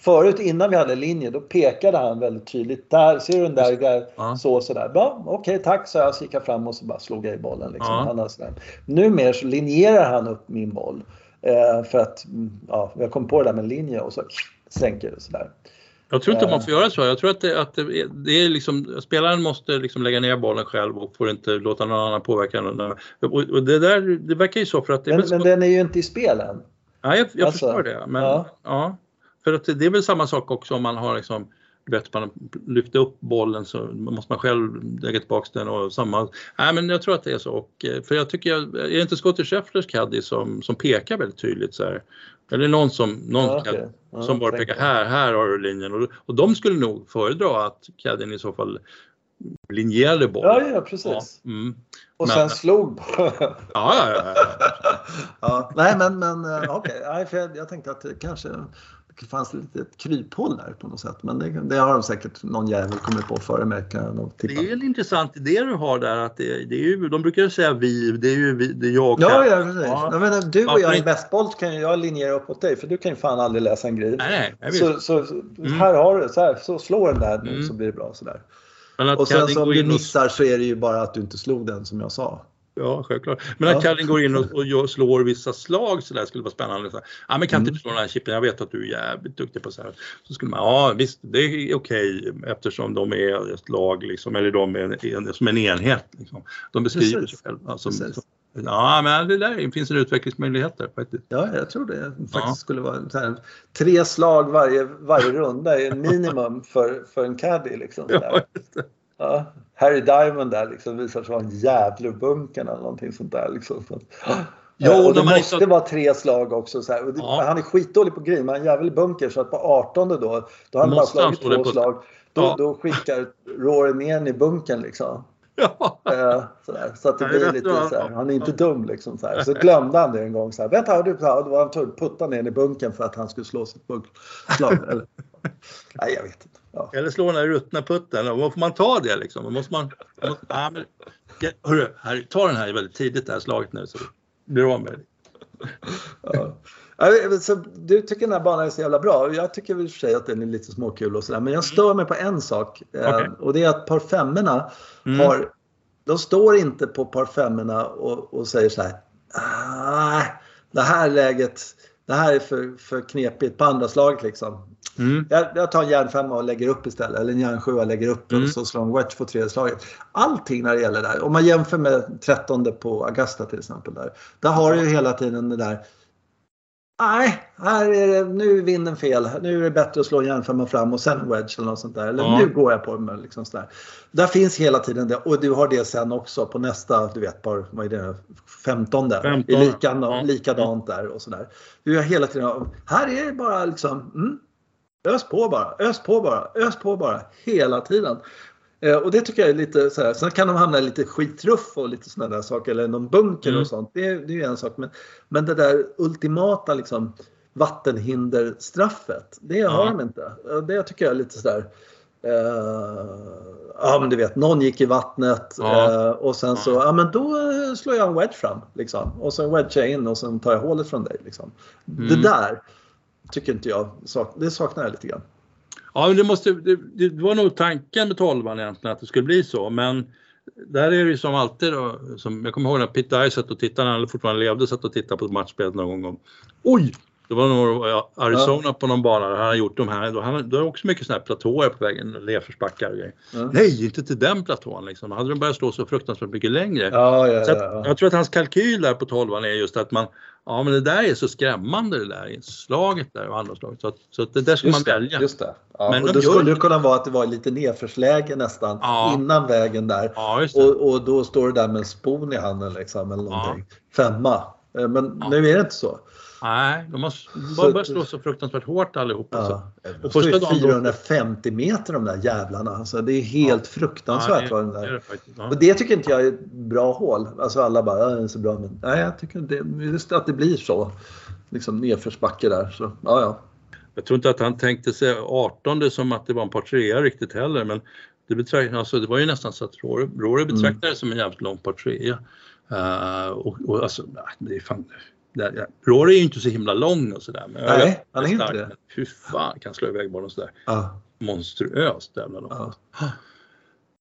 förut innan vi hade linje då pekade han väldigt tydligt. Där, ser du den där? där ja. Så sådär. Ja, Okej okay, tack så jag. Så gick jag fram och så bara slog jag i bollen. Liksom. Ja. Han sådär. Numera så linjerar han upp min boll. Uh, för att mm, ja, jag kom på det där med linje och så sänker det sådär. Jag tror inte man får göra så. Jag tror att, det, att det, det är liksom, spelaren måste liksom lägga ner bollen själv och får inte låta någon annan påverka den. Och, och det där, det verkar ju så för att... Det men, men den är ju inte i spelen. Nej, jag, jag alltså, förstår det. Men, ja. ja. för att det är väl samma sak också om man har liksom vet man lyfter upp bollen så måste man själv lägga tillbaka den och samma. Nej men jag tror att det är så och eh, för jag tycker, är det inte Scottie Schefflers caddy som, som pekar väldigt tydligt så här. Eller någon som, någon ja, okay. ja, som bara pekar här, här har du linjen och, och de skulle nog föredra att caddien i så fall linjerade bollen. Ja, ja precis. Ja, mm. Och men, sen slog ja, ja, ja, ja. <laughs> Nej men, men eh, okej, okay. jag, jag tänkte att det kanske det fanns lite ett kryphål där på något sätt. Men det, det har de säkert någon jävel kommit på före mig. Kan det är en intressant idé du har där att det, det är ju, de brukar säga vi, det är ju vi, det är jag Ja, ja precis. Ja. Jag menar, du och jag i bästboll kan ju jag linjera upp åt dig för du kan ju fan aldrig läsa en grej. Nej, nej, så, så, mm. här har du, så, här, så slår den där mm. så blir det bra sådär. Och sen så om du missar så är det ju bara att du inte slog den som jag sa. Ja, självklart. Men att Karin går in och, och slår vissa slag så där skulle vara spännande. Så, ja, men kan inte mm. du slå den här chippen? Jag vet att du är jävligt duktig på så här. Så skulle man, ja visst, det är okej eftersom de är ett lag liksom, eller de är en, som en enhet. Liksom. De beskriver Precis. sig själva. Alltså, ja, men det där finns en utvecklingsmöjlighet där faktiskt. Ja, jag tror det faktiskt ja. skulle vara här, tre slag varje, varje runda är minimum för, för en caddy. Liksom, ja, Ja, Harry Diamond där liksom visar sig vara en Djävulebunken eller någonting sånt där. Liksom. Ja, och det måste inte... vara tre slag också. Så ja. Han är skitdålig på green, men han är jävel bunker så att på 18 då, då har han bara slagit två på... slag. Då, ja. då skickar Rory ner i bunkern liksom. <laughs> Ja. Eh, sådär. Så att det blir lite så här, han är inte dum liksom. Så, så glömde han det en gång. Så här, Vänta, du, så här, då var han tvungen att putta ner i bunkern för att han skulle slå sitt bunkslag. <laughs> Nej, jag vet inte. Ja. Eller slå den där ruttna putten. Får man ta det liksom? Måste man... Måste, ja, men, hörru, här, ta den här väldigt tidigt det här slaget nu så blir du av med det. Ja. Så du tycker den här banan är så jävla bra. Jag tycker i och för sig att den är lite småkul och sådär. Men jag stör mig på en sak. Okay. Och det är att par femmorna mm. har... De står inte på par femmorna och, och säger så här. Ah, det här läget, det här är för, för knepigt på andra slaget liksom. Mm. Jag, jag, tar en järnfemma och lägger upp istället. Eller en järnsjua och lägger upp mm. och så slår en wedge på tredje slaget. Allting när det gäller där. Om man jämför med 13 på Augusta till exempel. Där, där har du ju hela tiden det där Nej, här är det, nu är vinden fel. Nu är det bättre att slå en järnfemma fram och sen wedge eller något sånt där. Eller ja. nu går jag på den. Liksom sådär. Där finns hela tiden det och du har det sen också på nästa, du vet, par, vad är det, 15. 15. Är lika, ja. likadant där och sådär. Du har hela tiden, här är det bara liksom, mm, ös på bara, ös på bara, ös på bara hela tiden. Eh, och det tycker jag är lite så här. Sen kan de hamna i lite skitruff och lite sådana där saker eller någon bunker mm. och sånt. Det, är ju en sak. Men, men det där ultimata liksom vattenhinderstraffet, det ja. har de inte. Det tycker jag är lite sådär. Uh, ja men du vet, någon gick i vattnet ja. uh, och sen så, ja men då slår jag en wedge fram. Liksom. Och sen wedgar jag in och sen tar jag hålet från dig. Liksom. Mm. Det där tycker inte jag, det saknar jag lite grann. Ja, det, måste, det, det var nog tanken med tolvan egentligen att det skulle bli så, men där är det ju som alltid då, som, jag kommer ihåg när Pete Dye satt och tittade, när han fortfarande levde, satt och tittade på matchspelet någon gång. Oj! Det var nog Arizona ja. på någon bana där han hade gjort de här. Då, han, då är också mycket sådana här platåer på vägen, lerförsbackar och grejer. Ja. Nej, inte till den platån liksom. Hade de börjat slå så fruktansvärt mycket längre. Ja, ja, så att, Jag tror att hans kalkyl där på 12 är just att man, ja men det där är så skrämmande det där slaget där och andra slaget. Så, att, så att det där ska just man välja. Just det. Ja, men och det skulle ju kunna vara att det var lite nedförsläge nästan innan vägen där. Och, och då står det där med en spon i handen liksom eller någonting. Femma. Eh, men nu är det inte så. Nej, de har bara börjat slå så fruktansvärt hårt allihopa. Ja. Och första dagen 450 meter de där jävlarna. Alltså, det är helt ja. fruktansvärt. Ja, det, där. Det, ja. Och det tycker inte jag är ett bra hål. Alltså alla bara, det är så bra. Men nej, jag tycker det, just att det blir så. Liksom nedförsbacke där. Så, ja, ja. Jag tror inte att han tänkte sig 18 som att det var en par trea riktigt heller. Men det, betrakt, alltså, det var ju nästan så att Rory, Rory betraktade mm. det som en jävligt lång par trea. Uh, och, och alltså, det är fan, där, Rory är ju inte så himla lång och sådär. Nej, han är inte det. Hur fan kan slå iväg bollen sådär? Ja. Monstruöst jävla långt. Ja.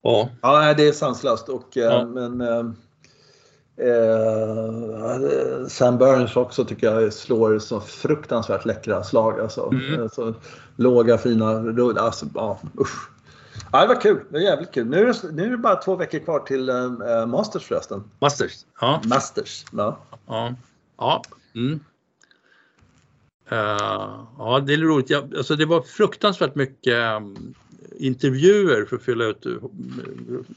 ja. Ja, det är sanslöst. Och, eh, ja. men, eh, eh, Sam Burns också tycker jag slår så fruktansvärt läckra slag. Alltså. Mm. Så, låga fina rullar. Alltså, ja, usch. Ja, det var kul. Det var jävligt kul. Nu är det, nu är det bara två veckor kvar till äh, Masters förresten. Masters? Ja. Masters, ja. ja. Ja. Mm. Uh, ja, det är roligt. Jag, alltså det var fruktansvärt mycket um, intervjuer för att fylla ut,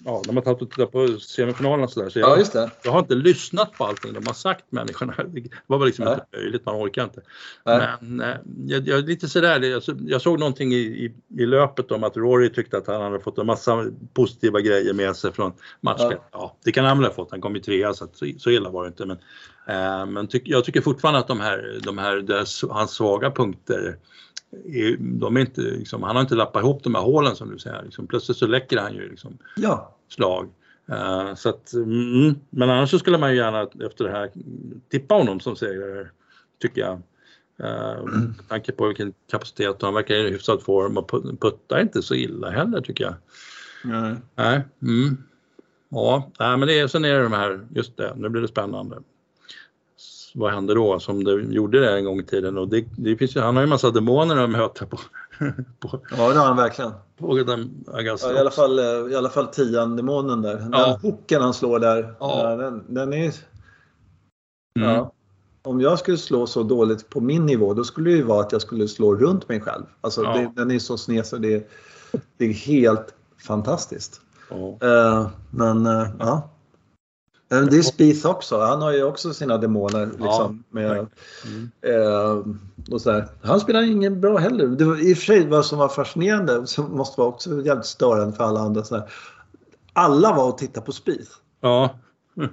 ja, när man tagit och tittat på semifinalerna sådär. Så jag, ja, jag har inte lyssnat på allting de har sagt människorna. <laughs> Det var väl liksom Nej. inte möjligt, man orkar inte. Nej. Men eh, jag, jag, lite sådär, jag, jag såg någonting i, i, i, löpet om att Rory tyckte att han hade fått en massa positiva grejer med sig från matchspel. Ja. ja. det kan han väl ha fått, han kom ju trea så, att, så, så illa var det inte. Men, eh, men tyck, jag tycker fortfarande att de här, de här deras, hans svaga punkter de är inte, liksom, han har inte lappat ihop de här hålen som du säger. Liksom, plötsligt så läcker han ju liksom, ja. slag. Uh, så att, mm, men annars så skulle man ju gärna efter det här tippa honom som segrare, tycker jag. Uh. Med tanke på vilken kapacitet han verkar i hyfsad form och puttar inte så illa heller tycker jag. Nej. Nej. Mm. Ja, nej, men det är, sen är det de här, just det, nu blir det spännande vad händer då som det gjorde det en gång i tiden och det, det finns ju, han har ju massa demoner att möta på. <laughs> på ja det har han verkligen. På den ja, i, alla fall, I alla fall tian demonen där. Den ja. hooken han slår där. Ja. Den, den är... Mm. Ja. Om jag skulle slå så dåligt på min nivå då skulle det ju vara att jag skulle slå runt mig själv. Alltså ja. det, den är så sned så det, det är helt fantastiskt. Uh, men uh, ja. Det är Spieth också. Han har ju också sina demoner. Liksom, ja, med, mm. eh, och så. Han spelar ingen bra heller. Det var, I och för sig vad som var fascinerande, som måste vara också jävligt störande för alla andra. Så. Alla var och tittade på Spieth. Ja. <laughs>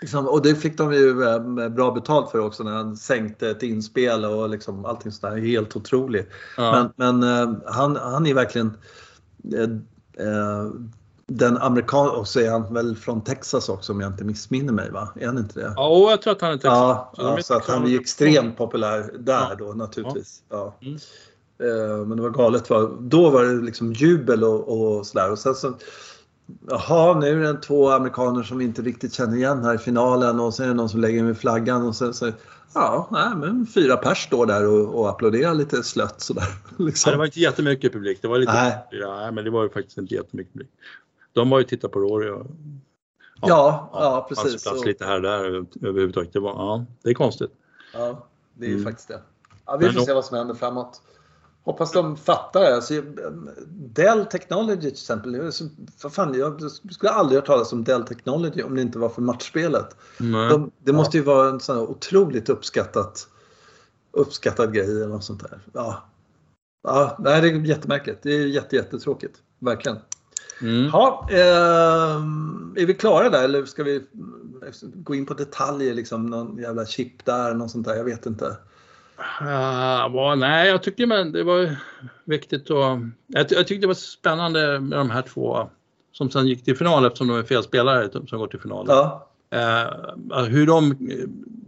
Liksom, och det fick de ju eh, bra betalt för också när han sänkte ett inspel och liksom allting sådär. Helt otroligt. Ja. Men, men eh, han, han är verkligen eh, eh den amerikan och så är han väl från Texas också om jag inte missminner mig va? Är han inte det? Ja, jag tror att han är Texas. Ja, Så ja så att han är extremt populär där då naturligtvis. Ja. Mm. Eh, Men det var galet. Då var det liksom jubel och, och sådär. Och sen så, jaha, nu är det två amerikaner som vi inte riktigt känner igen här i finalen och sen är det någon som lägger med flaggan och sen så, ja, nej, men fyra pers står där och, och applåderar lite slött sådär. <laughs> Liksom. Ja, det var inte jättemycket publik. Det var lite, Nej. ja, men det var ju faktiskt inte jättemycket publik. De var ju tittat på Rory och Ja, ja, fanns precis. plats lite här och där överhuvudtaget. Det, var, ja, det är konstigt. Ja, det är ju Mm. faktiskt det. Ja, vi får se vad som händer framåt. Hoppas de fattar. Alltså, Dell Technology till exempel. För fan, jag skulle aldrig ha talas om Dell Technology om det inte var för matchspelet. De, det måste ju vara en sån här otroligt uppskattat, uppskattad grej eller något sånt där. Ja. Ja, nej, det är jättemärkligt. Det är jätte, jättetråkigt. Verkligen. Mm. Ja, eh, är vi klara där eller ska vi gå in på detaljer? Liksom, någon jävla chip där, något sånt där. Jag vet inte. Ja, vad- nej, jag tycker men det var viktigt att... Jag, jag tyckte det var spännande med de här två som sen gick till final eftersom de är fel spelare som går till final. Ja, hur de eh,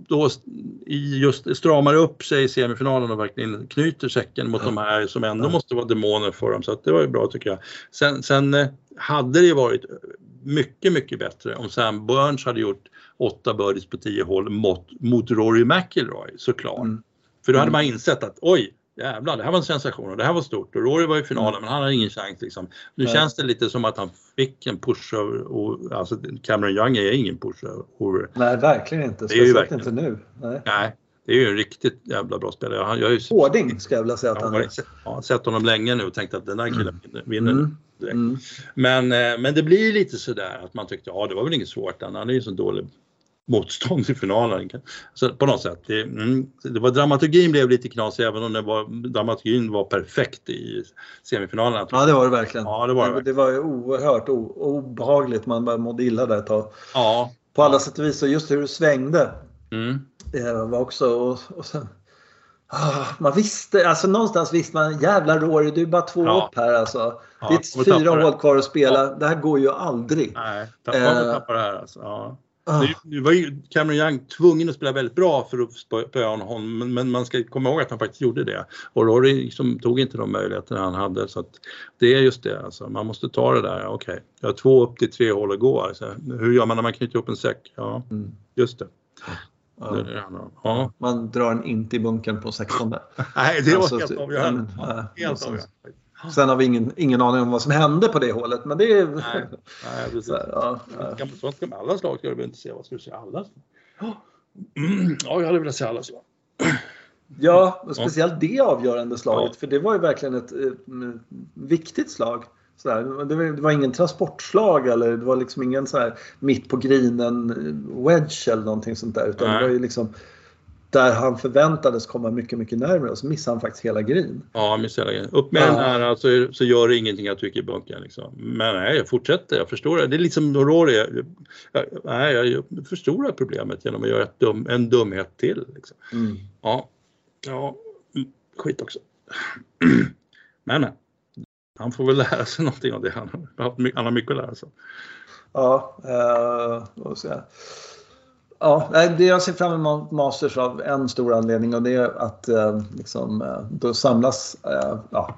då just stramar upp sig i semifinalen och verkligen knyter säcken mot de här som ändå Ja. måste vara demoner för dem. Så att det var ju bra tycker jag. Sen, sen eh, hade det ju varit mycket, mycket bättre om Sam Burns hade gjort åtta birdies på tio hål mot, mot Rory McIlroy såklart. Mm. För då hade Mm. man insett att oj, jävlar, det här var en sensation och det här var stort och Rory var i finalen men han hade ingen chans liksom. Nu Nej. känns det lite som att han fick en push över, och, alltså Cameron Young är ingen push över. nej verkligen inte. Det är ju Speciellt verkligen- inte nu. Nej. Nej, det är ju en riktigt jävla bra spelare. Jag har ju Hårding ska jag vilja säga att jag han har är. sett, ja, sett honom länge nu och tänkt att den här killen vinner- vinner Mm. direkt. Mm. Men, eh, men det blir lite sådär att man tyckte, ja det var väl inget svårt, han hade ju så dålig motstånd i finalen. Så på något sätt, det, mm, det var, dramaturgin blev lite knasig även om det var, dramaturgin var perfekt i semifinalen. Ja, det var det verkligen. Ja, det var det det, det var oerhört obehagligt. Man bara mådde illa där ett tag. Ja. På alla sätt och vis. Och just hur det svängde Mm. eh, var också... Och, och sen, ah, man visste, alltså någonstans visste man jävlar Rory, du är bara två Ja. upp här alltså. Ja, det är fyra det. hål kvar att spela. Det här går ju aldrig. Nej, tappade Eh. äh, tappa det här alltså. Ja. Ah, Nu, nu var ju Cameron Young tvungen att spela väldigt bra för att spö- spöa honom men, men man ska komma ihåg att han faktiskt gjorde det. Och Rory liksom tog inte de möjligheterna han hade så att det är just det alltså. Man måste ta det där, okej. Jag har två upp till tre hål att gå. Alltså. Hur gör man när man knyter ihop en säck? Ja, Mm. just det. ja. det, ja. Man drar en inte i bunkern på 16 där. <laughs> Nej, det var Alltså, helt så- avgörande. ja, helt avgörande. <gasps> Sen har vi ingen, ingen aning om vad som hände på det hålet. Men det är... Nej, nej precis. Så <laughs> här, ja, ska man alla slag du väl inte se. Vad ska du säga? Alla? Mm, <gasps> ja, jag hade velat se alla slag. <clears throat> Ja, och speciellt det avgörande slaget. Ja. För det var ju verkligen ett, eh, viktigt slag. Sådär. Det, var, det var ingen transportslag eller det var liksom ingen så här mitt på grinen eh, wedge eller någonting sånt där. Utan Nej. det var ju liksom där han förväntades komma mycket, mycket närmare och så missade han faktiskt hela green. Ja, miss hela grejen. Upp med Ja. den här så, så gör det ingenting att trycka i bunkern. Liksom. Men nej, jag fortsätter. Jag förstår det. Det är liksom Rory. Jag, jag, nej, jag förstorar problemet genom att göra dum, en dumhet till. Liksom. Mm. Ja, ja, mm, skit också. Men, men. Han får väl lära sig någonting av det. Han, har han har mycket att lära sig. Ja, eh, Ja, det jag ser fram emot Masters av en stor anledning och det är att eh, liksom, eh, då samlas eh, ja,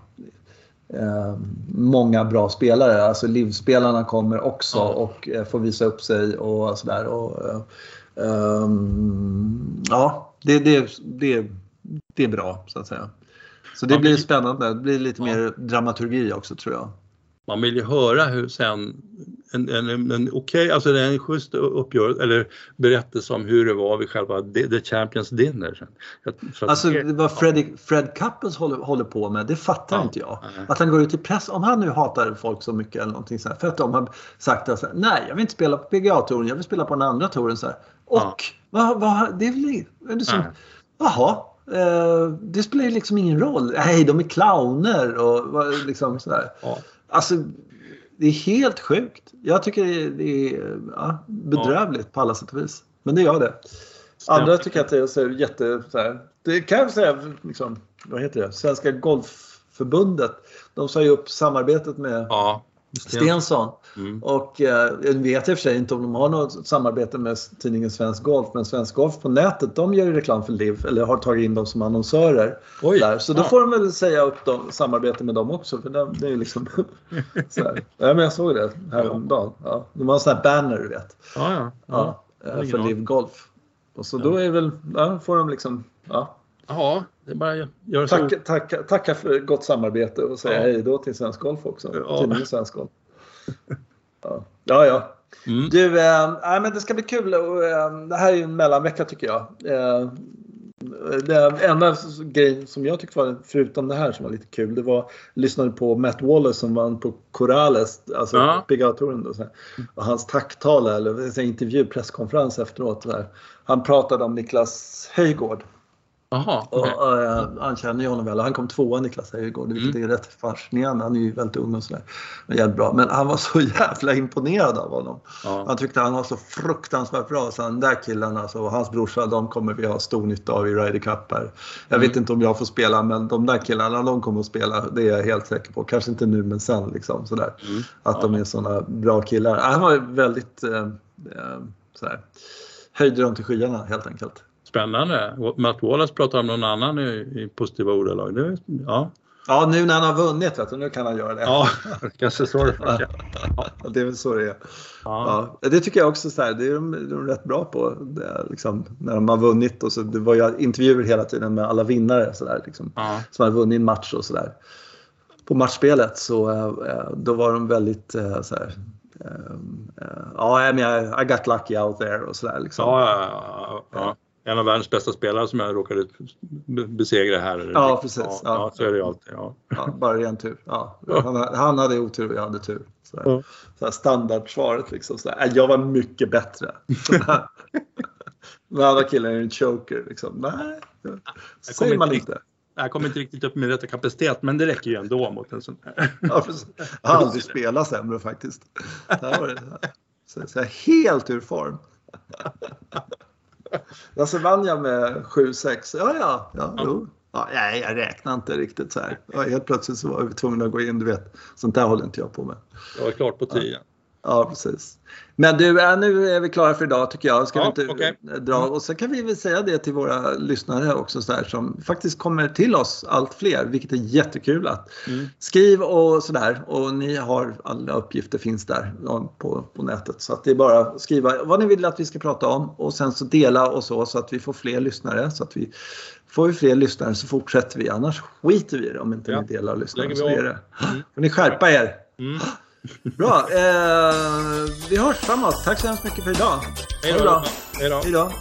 eh, många bra spelare. Alltså livspelarna kommer också Ja. och eh, får visa upp sig och sådär. Och, eh, ehm, ja, det, det, det, det är bra så att säga. Så det blir spännande. Det blir lite mer dramaturgi också tror jag. Man vill ju höra hur sen en, en, en, en okej, alltså det är en schysst uppgörelse eller berättelse om hur det var vid själva The, Champions Dinner. att Alltså vad Freddy, Fred Couples håller, håller på med, det fattar Ja, inte jag. nej. Att han går ut i press, om han nu hatar folk så mycket eller någonting så här, för att de har sagt att nej jag vill inte spela på PGA-touren, jag vill spela på den andra touren så här. Och Ja. vad, vad, det är väl är det som, jaha, eh, det spelar ju liksom ingen roll. Nej, de är clowner och liksom sådär. Ja. Alltså, det är helt sjukt. Jag tycker det är, det är ja, bedrövligt på alla sätt och vis. Men det gör det. Andra tycker att det är så jätte... Så här, det kan jag säga, liksom, vad heter det? Svenska Golfförbundet. De sa ju upp samarbetet med Ja, Stensson. Mm. Och eh, jag vet i och för sig inte om de har något samarbete med tidningen Svensk Golf, men Svensk Golf på nätet de gör ju reklam för LIV eller har tagit in dem som annonsörer. Oj. Där. Så då får de väl säga upp dem, samarbete med dem också. För det, det är ju liksom <laughs> så här. Ja, men jag såg det häromdagen. Ja. De har en sån här banner du vet. Ja, ja. ja. ja för LIV Golf. Och så då är väl, ja, får de liksom, ja. Ja, det bara göra så. Tacka, tacka, tacka för gott samarbete och säga ja. hej då till Svensk Golf också. Ja. Tidningen Svensk Golf. Ja, ja. ja. Mm. Du, äh, men det ska bli kul. Och, äh, det här är en mellanvecka tycker jag. Äh, det enda grejen som jag tyckte var, förutom det här som var lite kul, det var jag lyssnade på Matt Wallace som vann på Corales, alltså ja. PGA-touren. Och hans tacktal, eller intervju, presskonferens efteråt. Där. Han pratade om Niklas Höjgård. Aha, okay. och, och, uh, han känner ju honom väl. Han kom tvåa Niklas Höjgård, vilket mm. är rätt fascinerande. Han är ju väldigt ung och sådär. Men jävligt bra. Men han var så <laughs> jävla imponerad av honom. Ja. Han tyckte han var så fruktansvärt bra. Så den där killen alltså, och hans brorsa, de kommer vi ha stor nytta av i Ryder Cup här. Jag mm. vet inte om jag får spela, men de där killarna, de kommer att spela. Det är jag helt säker på. Kanske inte nu, men sen liksom sådär. Mm. Att ja. de är sådana bra killar. Han var väldigt eh, eh, sådär, höjde dem till skyarna helt enkelt. Spännande. Matt Wallace pratar om någon annan i, i positiva ordalag. Det, ja. ja, nu när han har vunnit vet du, nu kan han göra det. Ja, <laughs> kanske så det funkar. Ja. det är väl så det är. Ja. ja. det tycker jag också, så här, det är de, de är rätt bra på. Det, liksom, när de har vunnit och så, det var ju intervjuer hela tiden med alla vinnare så där, liksom, ja. som har vunnit en match och sådär. På matchspelet så äh, då var de väldigt äh, så här, ja, uh, uh, I got lucky out there och sådär. Liksom. Ja, ja, ja, en av världens bästa spelare som jag råkade besegra här. Ja, precis. Ja, ja. så är det ju alltid. Ja. ja bara ren tur. Ja. Han, han hade otur och jag hade tur. Så, ja. så standardsvaret liksom. Så här, jag var mycket bättre. <laughs> Den andra killen är en choker. Liksom. Nej, det säger man inte. Jag kommer inte riktigt upp med rätta kapacitet, men det räcker ju ändå mot en sån här. Ja, jag har aldrig spelat sämre faktiskt. Det här var det, så, så här, helt ur form. <laughs> Ja, så vann jag med 7-6. Ja, ja, ja, jo. Ja, nej, jag räknar inte riktigt så här. Ja, helt plötsligt så var vi tvungna att gå in, du vet. Sånt där håller inte jag på med. Jag var klart på 10. Ja. Ja, precis. Men du, nu är vi klara för idag tycker jag. Ska ja, vi inte okay. dra? Mm. Och så kan vi väl säga det till våra lyssnare också så här, som faktiskt kommer till oss allt fler, vilket är jättekul. Att mm. Skriv och sådär och ni har alla uppgifter finns där på, på nätet. Så att det är bara att skriva vad ni vill att vi ska prata om och sen så dela och så så att vi får fler lyssnare. Så att vi Får vi fler lyssnare så fortsätter vi, annars skiter vi i det om inte ja. ni delar och lyssnar. Så är det. Mm. får ni skärpa er. Mm. Bra. Eh, vi hörs framåt. Tack så hemskt mycket för idag. Hej då. Hej då.